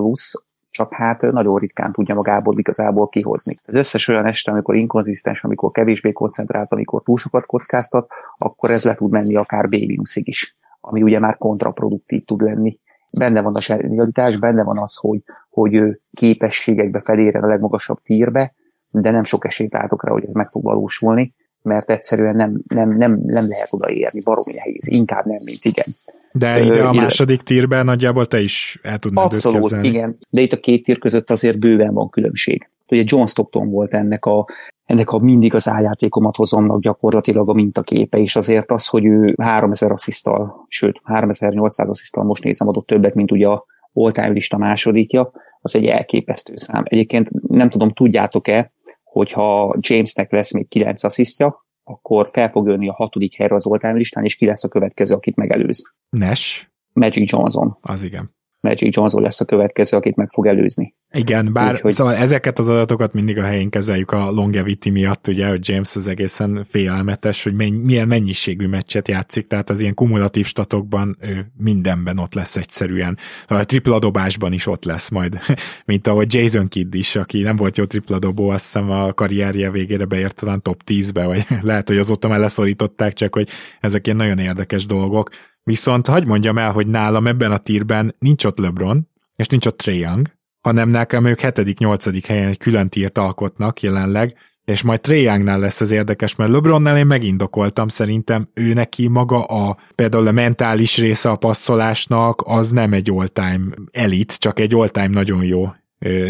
csak hát nagyon ritkán tudja magából igazából kihozni. Az összes olyan este, amikor inkonzisztens, amikor kevésbé koncentrált, amikor túl sokat kockáztat, akkor ez le tud menni akár B is, ami ugye már kontraproduktív tud lenni. Benne van a serialitás, benne van az, hogy, hogy ő képességekbe felérjen a legmagasabb tírbe, de nem sok esélyt látok rá, hogy ez meg fog valósulni mert egyszerűen nem, nem, nem, nem lehet odaérni, baromi nehéz, inkább nem, mint igen. De ide a második tírben nagyjából te is el tudnád Abszolút, igen. De itt a két tír között azért bőven van különbség. Ugye John Stockton volt ennek a, ennek a mindig az áljátékomat hozomnak gyakorlatilag a mintaképe, és azért az, hogy ő 3000 asszisztal, sőt 3800 asszisztal most nézem adott többet, mint ugye a all lista másodikja, az egy elképesztő szám. Egyébként nem tudom, tudjátok-e, hogyha Jamesnek lesz még 9 asszisztja, akkor fel fog jönni a hatodik helyre az all listán, és ki lesz a következő, akit megelőz. Nash? Magic Johnson. Az igen. Magic Johnson lesz a következő, akit meg fog előzni. Igen, bár Úgy, szóval ezeket az adatokat mindig a helyén kezeljük a longevity miatt, ugye, hogy James az egészen félelmetes, hogy menny, milyen mennyiségű meccset játszik, tehát az ilyen kumulatív statokban ő mindenben ott lesz egyszerűen. A tripla dobásban is ott lesz majd, mint ahogy Jason Kidd is, aki nem volt jó tripla dobó, azt hiszem a karrierje végére beért talán top 10-be, vagy lehet, hogy azóta már leszorították, csak hogy ezek ilyen nagyon érdekes dolgok Viszont hagyd mondjam el, hogy nálam ebben a tírben nincs ott LeBron, és nincs ott Trae Young, hanem nekem ők 7.-8. helyen egy külön tírt alkotnak jelenleg, és majd Trae lesz az érdekes, mert LeBronnál én megindokoltam, szerintem ő neki maga a például a mentális része a passzolásnak, az nem egy all-time elit, csak egy all-time nagyon jó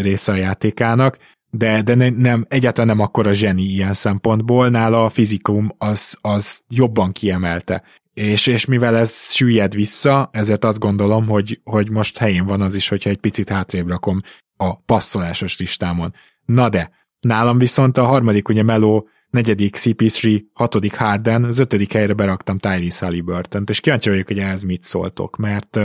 része a játékának, de, de ne, nem, egyáltalán nem akkor a zseni ilyen szempontból, nála a fizikum az, az jobban kiemelte és, és mivel ez süllyed vissza, ezért azt gondolom, hogy, hogy most helyén van az is, hogyha egy picit hátrébb rakom a passzolásos listámon. Na de, nálam viszont a harmadik ugye Meló, negyedik CP3, hatodik Harden, az ötödik helyre beraktam Tyrese halliburton és kíváncsi vagyok, hogy ehhez mit szóltok, mert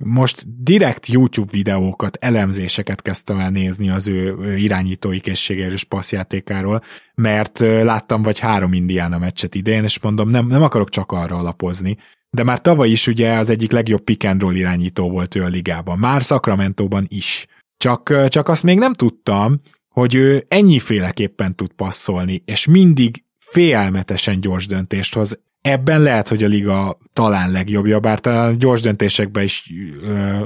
most direkt YouTube videókat, elemzéseket kezdtem el nézni az ő irányítói készségéről és passzjátékáról, mert láttam vagy három Indiana meccset idén, és mondom, nem, nem akarok csak arra alapozni, de már tavaly is ugye az egyik legjobb pick and roll irányító volt ő a ligában, már Sacramento-ban is. Csak, csak azt még nem tudtam, hogy ő ennyiféleképpen tud passzolni, és mindig félelmetesen gyors döntést hoz. Ebben lehet, hogy a liga talán legjobbja, bár talán gyors döntésekben is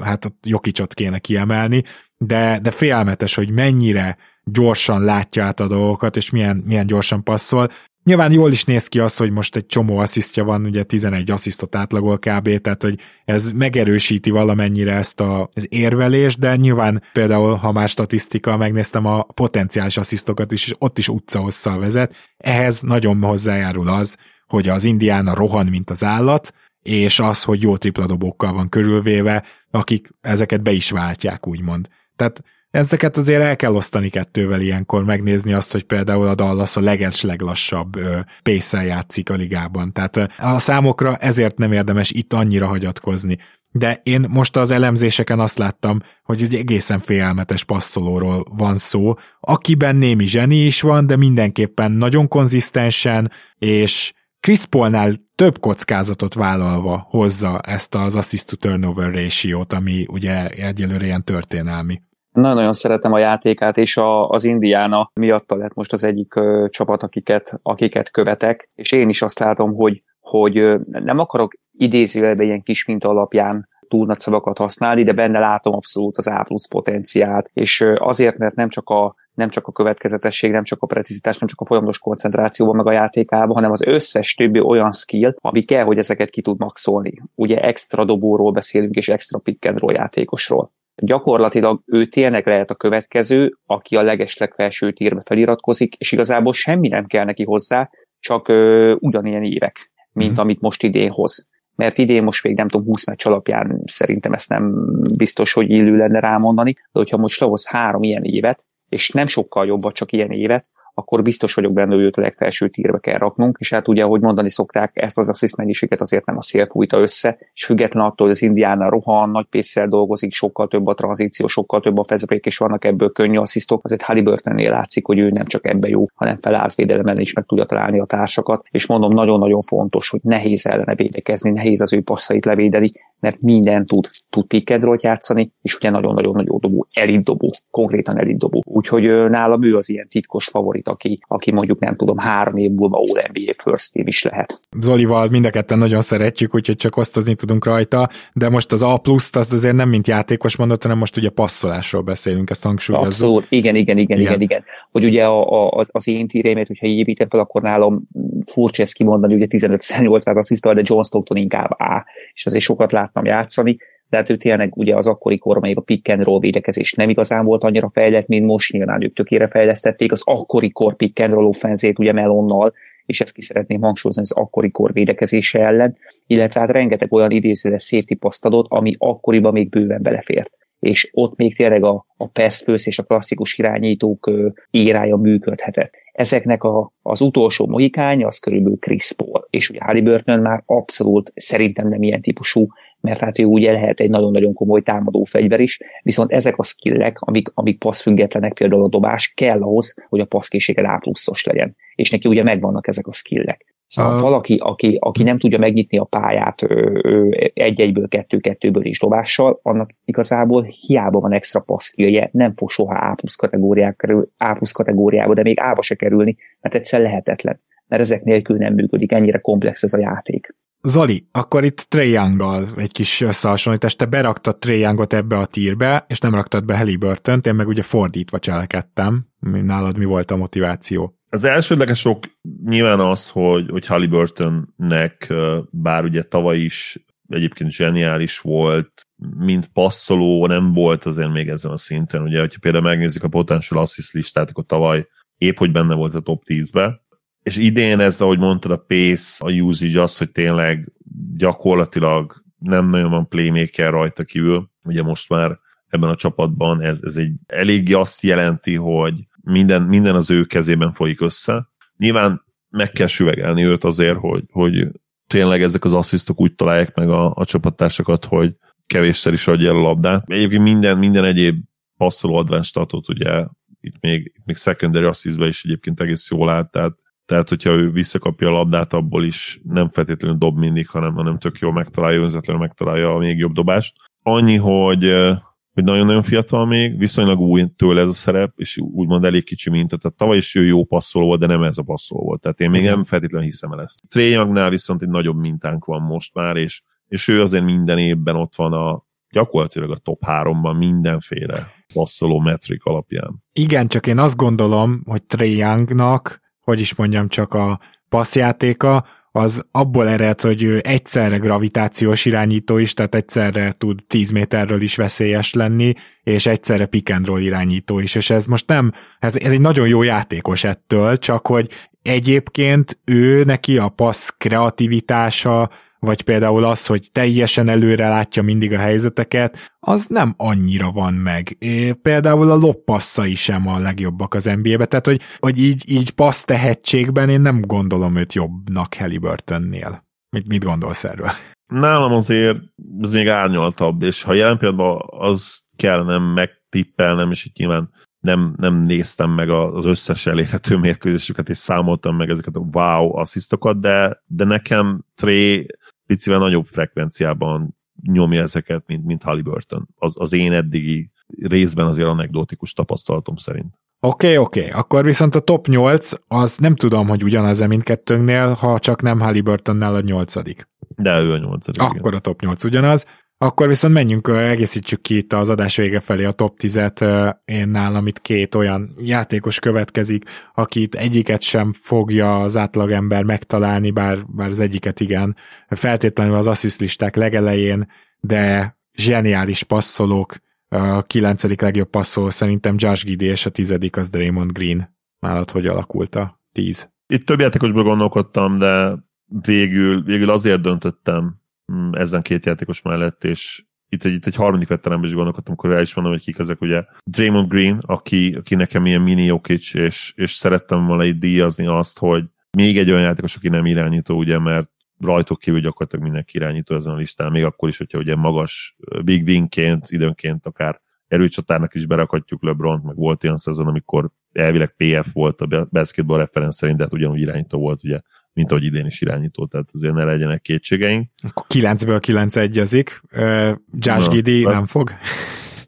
hát a Jokicsot kéne kiemelni, de, de félelmetes, hogy mennyire gyorsan látja át a dolgokat, és milyen, milyen gyorsan passzol. Nyilván jól is néz ki az, hogy most egy csomó asszisztja van, ugye 11 asszisztot átlagol kb, tehát hogy ez megerősíti valamennyire ezt a, az érvelést, de nyilván például, ha már statisztika, megnéztem a potenciális asszisztokat is, és ott is utcahosszal vezet, ehhez nagyon hozzájárul az, hogy az indiána rohan, mint az állat, és az, hogy jó tripladobókkal van körülvéve, akik ezeket be is váltják, úgymond. Tehát ezeket azért el kell osztani kettővel ilyenkor, megnézni azt, hogy például a Dallas a leges leglassabb pace játszik a ligában. Tehát a számokra ezért nem érdemes itt annyira hagyatkozni. de én most az elemzéseken azt láttam, hogy egy egészen félelmetes passzolóról van szó, akiben némi zseni is van, de mindenképpen nagyon konzisztensen, és Chris Paulnál több kockázatot vállalva hozza ezt az assist to turnover ratio-t, ami ugye egyelőre ilyen történelmi. Nagyon-nagyon szeretem a játékát, és a, az Indiana miatta lett most az egyik ö, csapat, akiket, akiket követek, és én is azt látom, hogy, hogy ö, nem akarok idézőjelben ilyen kis minta alapján túl nagy szavakat használni, de benne látom abszolút az A plusz potenciált, és azért, mert nem csak a nem csak a következetesség, nem csak a precizitás, nem csak a folyamatos koncentrációban meg a játékában, hanem az összes többi olyan skill, ami kell, hogy ezeket ki tud maxolni. Ugye extra dobóról beszélünk, és extra pick and roll játékosról. Gyakorlatilag ő tényleg lehet a következő, aki a legesleg felső tírbe feliratkozik, és igazából semmi nem kell neki hozzá, csak ö, ugyanilyen évek, mint mm. amit most idén hoz mert idén most még nem tudom, 20 meccs alapján szerintem ezt nem biztos, hogy illő lenne rámondani, de hogyha most lehoz három ilyen évet, és nem sokkal jobb, csak ilyen évet, akkor biztos vagyok benne, hogy őt a legfelső tírbe kell raknunk, és hát ugye, ahogy mondani szokták, ezt az assziszt mennyiséget azért nem a szél fújta össze, és független attól, hogy az Indiánál rohan, nagy pénzsel dolgozik, sokkal több a tranzíció, sokkal több a fezebrék, és vannak ebből könnyű asszisztok, azért Halliburtonnél látszik, hogy ő nem csak ebbe jó, hanem feláll védelemben is meg tudja találni a társakat, és mondom, nagyon-nagyon fontos, hogy nehéz ellene védekezni, nehéz az ő passzait levédeni, mert minden tud, tud pick játszani, és ugye nagyon-nagyon jó dobó, elit dobó, konkrétan elit dobó. Úgyhogy nálam ő az ilyen titkos favorit, aki, aki mondjuk nem tudom, három év múlva All NBA First Team is lehet. Zolival mind a ketten nagyon szeretjük, úgyhogy csak osztozni tudunk rajta, de most az A pluszt azt azért nem mint játékos mondott, hanem most ugye passzolásról beszélünk, ezt hangsúlyozzuk. Abszolút, igen, igen, igen, igen, igen, igen. Hogy ugye a, a, az, az én tírémet, hogyha építem fel, akkor nálam furcsa ezt kimondani, ugye 15-800 asszisztal, de John Stockton inkább A, és azért sokat láttam játszani, de hát ő tényleg ugye az akkori korban még a pick and roll védekezés nem igazán volt annyira fejlett, mint most, nyilván ők tökére fejlesztették, az akkori kor pick and roll offenzét ugye Melonnal, és ezt ki szeretném hangsúlyozni az akkori kor védekezése ellen, illetve hát rengeteg olyan idézőre safety paszt adott, ami akkoriban még bőven belefért. És ott még tényleg a, a pass és a klasszikus irányítók írája működhetett. Ezeknek a, az utolsó mohikány az körülbelül Chris Paul, és ugye Halliburton már abszolút szerintem nem ilyen típusú mert hát ő ugye lehet egy nagyon-nagyon komoly támadó fegyver is, viszont ezek a skillek, amik, amik passzfüggetlenek, például a dobás, kell ahhoz, hogy a passzkészsége A pluszos legyen. És neki ugye megvannak ezek a skillek. Szóval uh. valaki, aki, aki nem tudja megnyitni a pályát egy-egyből, kettő-kettőből is dobással, annak igazából hiába van extra passzkilje, nem fog soha A plusz, kerül, A plusz kategóriába, de még A-ba se kerülni, mert egyszer lehetetlen. Mert ezek nélkül nem működik, ennyire komplex ez a játék. Zoli, akkor itt Trey young egy kis összehasonlítás. Te beraktad Trey Youngot ebbe a tírbe, és nem raktad be Halliburton-t, én meg ugye fordítva cselekedtem. Nálad mi volt a motiváció? Az elsődleges ok nyilván az, hogy, hogy Halliburtonnek, bár ugye tavaly is egyébként zseniális volt, mint passzoló, nem volt azért még ezen a szinten. Ugye, hogyha például megnézzük a potential assist listát, akkor tavaly épp hogy benne volt a top 10-be, és idén ez, ahogy mondtad, a pace, a usage az, hogy tényleg gyakorlatilag nem nagyon van playmaker rajta kívül, ugye most már ebben a csapatban ez, ez egy eléggé azt jelenti, hogy minden, minden az ő kezében folyik össze. Nyilván meg kell süvegelni őt azért, hogy, hogy tényleg ezek az asszisztok úgy találják meg a, a csapattársakat, hogy kevésszer is adja el a labdát. Egyébként minden, minden egyéb passzoló advanced ugye itt még, még secondary assistbe is egyébként egész jól állt, tehát tehát hogyha ő visszakapja a labdát, abból is nem feltétlenül dob mindig, hanem, hanem tök jól megtalálja, önzetlenül megtalálja a még jobb dobást. Annyi, hogy, hogy nagyon-nagyon fiatal még, viszonylag új tőle ez a szerep, és úgymond elég kicsi mint, tehát tavaly is ő jó passzoló volt, de nem ez a passzoló volt. Tehát én még nem feltétlenül hiszem el ezt. Trey Youngnál viszont egy nagyobb mintánk van most már, és, és ő azért minden évben ott van a gyakorlatilag a top 3-ban mindenféle passzoló metrik alapján. Igen, csak én azt gondolom, hogy Trey Youngnak hogy is mondjam, csak a passzjátéka, az abból ered, hogy ő egyszerre gravitációs irányító is, tehát egyszerre tud 10 méterről is veszélyes lenni, és egyszerre pick and roll irányító is, és ez most nem, ez, ez egy nagyon jó játékos ettől, csak hogy egyébként ő neki a passz kreativitása, vagy például az, hogy teljesen előre látja mindig a helyzeteket, az nem annyira van meg. É, például a loppasszai sem a legjobbak az NBA-be, tehát hogy, hogy így, így passz tehetségben én nem gondolom őt jobbnak Halliburtonnél. Mit, mit gondolsz erről? Nálam azért ez még árnyaltabb, és ha jelen pillanatban az kellene megtippelnem, és itt nyilván nem, nem néztem meg az összes elérhető mérkőzésüket, és számoltam meg ezeket a wow asszisztokat, de, de nekem Tré picivel nagyobb frekvenciában nyomja ezeket, mint, mint Halliburton. Az, az én eddigi részben azért anekdotikus tapasztalatom szerint. Oké, okay, oké. Okay. Akkor viszont a top 8, az nem tudom, hogy ugyanaz-e mindkettőnknél, ha csak nem Halliburtonnál a nyolcadik. De ő a nyolcadik. Akkor igen. a top 8 ugyanaz. Akkor viszont menjünk, egészítsük ki itt az adás vége felé a top 10-et. Én nálam itt két olyan játékos következik, akit egyiket sem fogja az átlagember megtalálni, bár, bár az egyiket igen. Feltétlenül az assist listák legelején, de zseniális passzolók, a kilencedik legjobb passzoló szerintem Josh Giddy, és a tizedik az Draymond Green. Nálad hogy alakult a tíz? Itt több játékosból gondolkodtam, de végül, végül azért döntöttem ezen két játékos mellett, és itt egy, itt egy harmadik veteránban is gondolkodtam, akkor el is mondom, hogy kik ezek, ugye. Draymond Green, aki, aki nekem ilyen mini Jokic, és, és szerettem volna itt díjazni azt, hogy még egy olyan játékos, aki nem irányító, ugye, mert rajtuk kívül gyakorlatilag mindenki irányító ezen a listán, még akkor is, hogyha ugye magas big winként, időnként akár erőcsatárnak is berakhatjuk LeBron, meg volt olyan szezon, amikor elvileg PF volt a basketball referenc szerint, de hát ugyanúgy irányító volt, ugye, mint ahogy idén is irányító, tehát azért ne legyenek kétségeink. Akkor 9-ből 9 egyezik. Uh, Josh Giddy nem fog?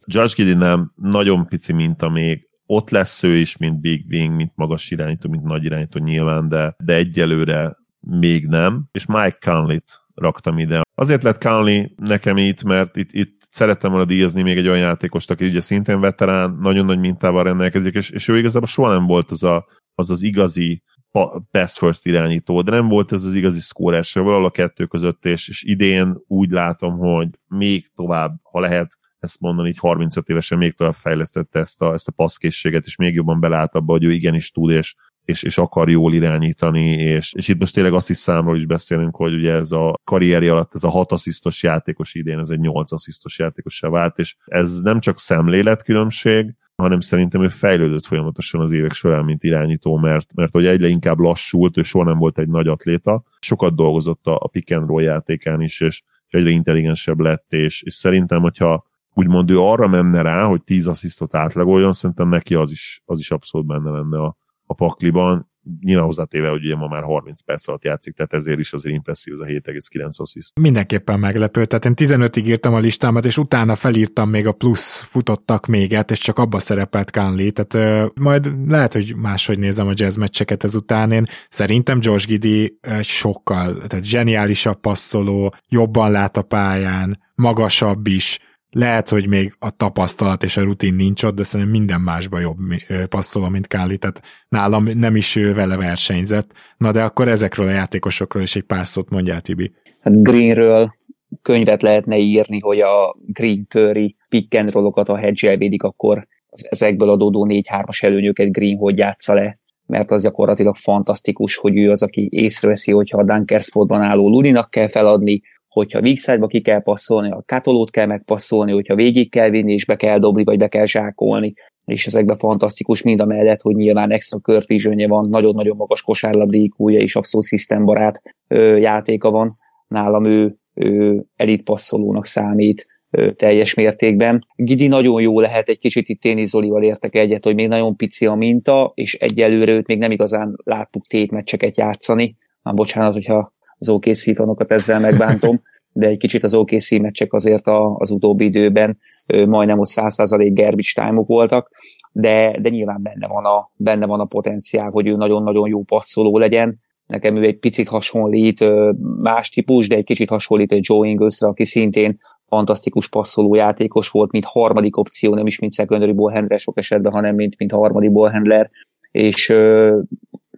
Josh Giddy nem, nagyon pici minta még, ott lesz ő is, mint Big Wing, mint magas irányító, mint nagy irányító nyilván, de, de egyelőre még nem, és Mike Conley-t raktam ide. Azért lett Conley nekem itt, mert itt, itt szerettem volna díjazni még egy olyan játékost, aki ugye szintén veterán, nagyon nagy mintával rendelkezik, és, és ő igazából soha nem volt az a, az, az igazi pass first irányító, de nem volt ez az igazi se, valahol a kettő között, és, és idén úgy látom, hogy még tovább, ha lehet ezt mondani, így 35 évesen még tovább fejlesztette ezt a, ezt a passzkészséget, és még jobban belát abba, hogy ő igenis tud, és, és, és akar jól irányítani, és, és itt most tényleg azt is beszélünk, hogy ugye ez a karrieri alatt ez a hat asszisztos játékos idén, ez egy nyolc asszisztos játékos vált, és ez nem csak szemléletkülönbség, hanem szerintem ő fejlődött folyamatosan az évek során, mint irányító, mert, mert hogy egyre inkább lassult, ő soha nem volt egy nagy atléta, sokat dolgozott a, a pick and roll játékán is, és, és egyre intelligensebb lett, és, és szerintem, hogyha úgymond ő arra menne rá, hogy 10 asszisztot átlagoljon, szerintem neki az is, az is abszolút benne lenne a, a pakliban, nyilván hozzátéve, hogy ugye ma már 30 perc alatt játszik, tehát ezért is azért impresszív az a 7,9 assziszt. Mindenképpen meglepő, tehát én 15-ig írtam a listámat, és utána felírtam még a plusz futottak méget, és csak abba szerepelt Conley, tehát uh, majd lehet, hogy máshogy nézem a jazz meccseket ezután. Én szerintem Josh Giddy sokkal, tehát zseniálisabb passzoló, jobban lát a pályán, magasabb is, lehet, hogy még a tapasztalat és a rutin nincs ott, de szerintem minden másban jobb passzoló, mint Káli, tehát nálam nem is ő vele versenyzett. Na de akkor ezekről a játékosokról is egy pár szót mondjál, Tibi. Hát Greenről könyvet lehetne írni, hogy a Green Curry pick and rollokat, a hedge védik, akkor az ezekből adódó 4-3-as előnyöket Green hogy játsza le mert az gyakorlatilag fantasztikus, hogy ő az, aki észreveszi, hogyha a Dunker spotban álló Lulinak kell feladni, hogyha weak ki kell passzolni, a katolót kell megpasszolni, hogyha végig kell vinni, és be kell dobni, vagy be kell zsákolni, és ezekben fantasztikus mind a mellett, hogy nyilván extra körfizsönye van, nagyon-nagyon magas kosárlabdi és abszolút szisztembarát játéka van. Nálam ő, ő elit passzolónak számít teljes mértékben. Gidi nagyon jó lehet, egy kicsit itt én Zolival értek egyet, hogy még nagyon pici a minta, és egyelőre őt még nem igazán láttuk tétmeccseket játszani. Már bocsánat, hogyha az OKC fanokat ezzel megbántom, de egy kicsit az OKC meccsek azért a, az utóbbi időben majdnem ott 100% garbage time voltak, de, de nyilván benne van, a, benne van a potenciál, hogy ő nagyon-nagyon jó passzoló legyen. Nekem ő egy picit hasonlít más típus, de egy kicsit hasonlít egy Joe Inglesre, aki szintén fantasztikus passzoló játékos volt, mint harmadik opció, nem is mint secondary ballhandler sok esetben, hanem mint, mint harmadik ballhandler, és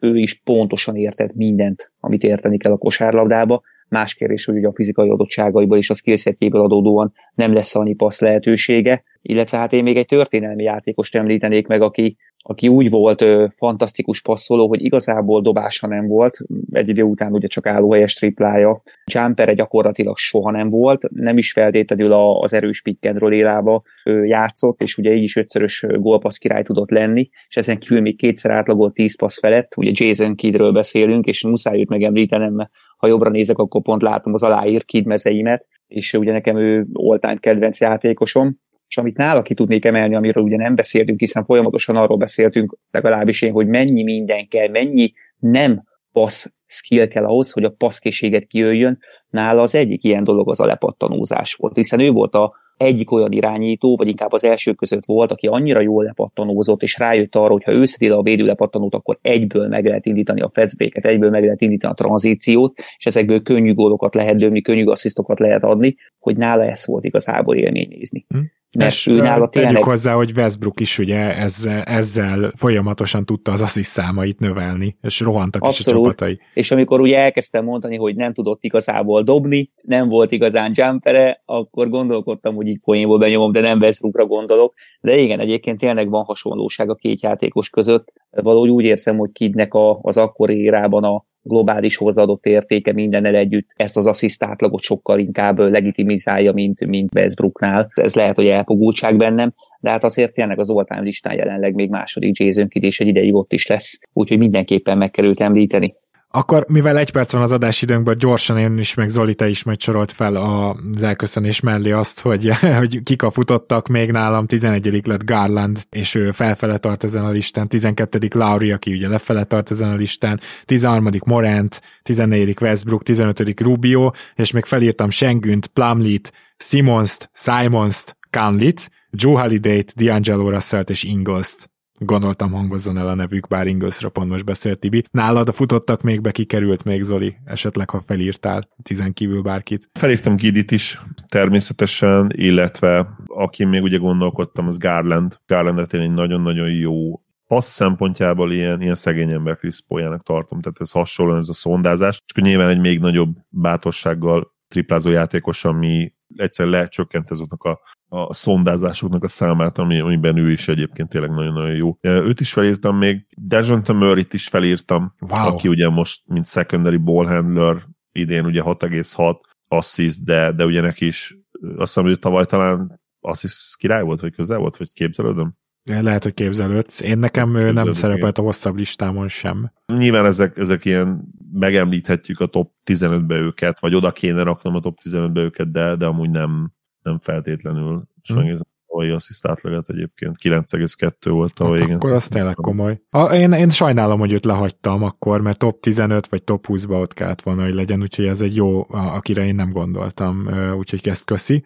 ő is pontosan értett mindent, amit érteni kell a kosárlabdába. Más kérdés, hogy ugye a fizikai adottságaiból és a skillsetjéből adódóan nem lesz annyi passz lehetősége, illetve hát én még egy történelmi játékost említenék meg, aki, aki úgy volt ö, fantasztikus passzoló, hogy igazából dobása nem volt, egy idő után ugye csak állóhelyes triplája, jumpere gyakorlatilag soha nem volt, nem is feltétlenül az erős pickendről élába ö, játszott, és ugye így is ötszörös gólpassz király tudott lenni, és ezen kívül még kétszer átlagolt 10 passz felett, ugye Jason Kidről beszélünk, és muszáj őt megemlítenem, mert ha jobbra nézek, akkor pont látom az aláír kidmezeimet, és ugye nekem ő all-time kedvenc játékosom, és amit nála ki tudnék emelni, amiről ugye nem beszéltünk, hiszen folyamatosan arról beszéltünk, legalábbis én, hogy mennyi minden kell, mennyi nem passz skill kell ahhoz, hogy a passzkészséget kijöjjön. Nála az egyik ilyen dolog az a lepattanózás volt, hiszen ő volt a egyik olyan irányító, vagy inkább az első között volt, aki annyira jól lepattanózott, és rájött arra, hogy ha ő szedi le a védő lepattanót, akkor egyből meg lehet indítani a feszbéket, egyből meg lehet indítani a tranzíciót, és ezekből könnyű gólokat lehet dömni, könnyű asszisztokat lehet adni, hogy nála ez volt igazából élmény nézni. Hm. Mert és ő nála tényleg... tegyük hozzá, hogy Westbrook is ugye ezzel, ezzel folyamatosan tudta az assziszt számait növelni, és rohantak Abszolút. is a csapatai. És amikor ugye elkezdtem mondani, hogy nem tudott igazából dobni, nem volt igazán jumpere, akkor gondolkodtam, hogy így poénból benyomom, de nem Westbrookra gondolok. De igen, egyébként tényleg van hasonlóság a két játékos között. Valahogy úgy érzem, hogy Kidnek a, az akkori érában a, globális hozzáadott értéke mindennel együtt ezt az assziszt átlagot sokkal inkább legitimizálja, mint, mint Westbrooknál. Ez lehet, hogy elfogultság bennem, de hát azért tényleg az all listán jelenleg még második Jason Kidd, és egy ideig ott is lesz, úgyhogy mindenképpen meg kell őt említeni. Akkor, mivel egy perc van az adásidőnkben, gyorsan én is, meg Zoli, te is majd sorolt fel az elköszönés mellé azt, hogy, hogy kik a futottak még nálam, 11. lett Garland, és ő felfele tart ezen a listán, 12. Lauri, aki ugye lefele tart ezen a listán, 13. Morant, 14. Westbrook, 15. Rubio, és még felírtam Sengünt, Plumlit, Simonst, Simonst, Canlit, Joe Holiday-t, D'Angelo Russell-t és Ingles-t gondoltam hangozzon el a nevük, bár Inglesra pont most beszélt Tibi. Nálad a futottak még be, kikerült még Zoli, esetleg ha felírtál tizen kívül bárkit. Felírtam Gidit is természetesen, illetve aki még ugye gondolkodtam, az Garland. Garlandet én egy nagyon-nagyon jó passz szempontjából ilyen, ilyen szegény ember Chris tartom, tehát ez hasonló ez a szondázás, és nyilván egy még nagyobb bátorsággal triplázó játékos, ami egyszer lecsökkent azoknak a, a szondázásoknak a számát, ami, amiben ő is egyébként tényleg nagyon-nagyon jó. Őt is felírtam még, Dejonta Murray-t is felírtam, wow. aki ugye most, mint secondary ball handler, idén ugye 6,6 assist, de, de ugye neki is azt hiszem, hogy tavaly talán assist király volt, vagy közel volt, vagy képzelődöm? Lehet, hogy képzelődsz. Én nekem ő nem szerepelt a hosszabb listámon sem. Nyilván ezek, ezek ilyen, megemlíthetjük a top 15-be őket, vagy oda kéne raknom a top 15-be őket, de, de amúgy nem, nem feltétlenül. És hmm. megnézem tavalyi assziszt átlagat egyébként 9,2 volt tavaly. Hát akkor az tényleg komoly. A, én, én sajnálom, hogy őt lehagytam akkor, mert top 15 vagy top 20-ba ott kellett volna, hogy legyen, úgyhogy ez egy jó, akire én nem gondoltam, úgyhogy ezt köszi.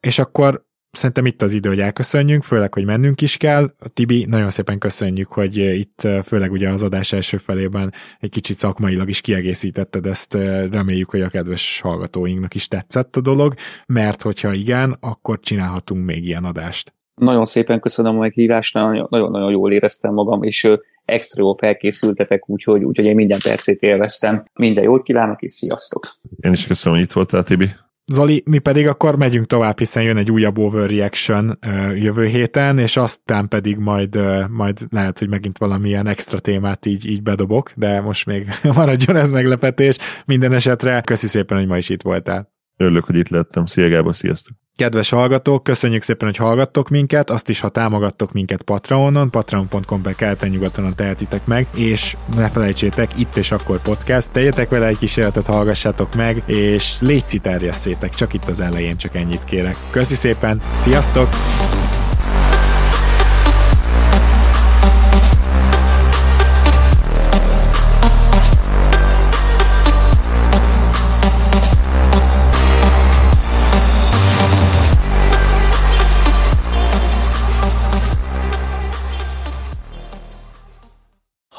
És akkor szerintem itt az idő, hogy elköszönjünk, főleg, hogy mennünk is kell. Tibi, nagyon szépen köszönjük, hogy itt főleg ugye az adás első felében egy kicsit szakmailag is kiegészítetted ezt, reméljük, hogy a kedves hallgatóinknak is tetszett a dolog, mert hogyha igen, akkor csinálhatunk még ilyen adást. Nagyon szépen köszönöm a meghívást, nagyon-nagyon jól éreztem magam, és extra jól felkészültetek, úgyhogy, úgyhogy én minden percét élveztem. Minden jót kívánok, és sziasztok! Én is köszönöm, hogy itt voltál, Tibi. Zoli, mi pedig akkor megyünk tovább, hiszen jön egy újabb overreaction jövő héten, és aztán pedig majd, majd lehet, hogy megint valamilyen extra témát így, így bedobok, de most még maradjon ez meglepetés. Minden esetre köszi szépen, hogy ma is itt voltál. Örülök, hogy itt lettem. Szia Gábor, sziasztok! Kedves hallgatók, köszönjük szépen, hogy hallgattok minket, azt is, ha támogattok minket Patreonon, patreon.com per keleten nyugatonon tehetitek meg, és ne felejtsétek, itt és akkor podcast, tegyetek vele egy kísérletet, hallgassátok meg, és légy terjesszétek, csak itt az elején, csak ennyit kérek. Köszi szépen, sziasztok!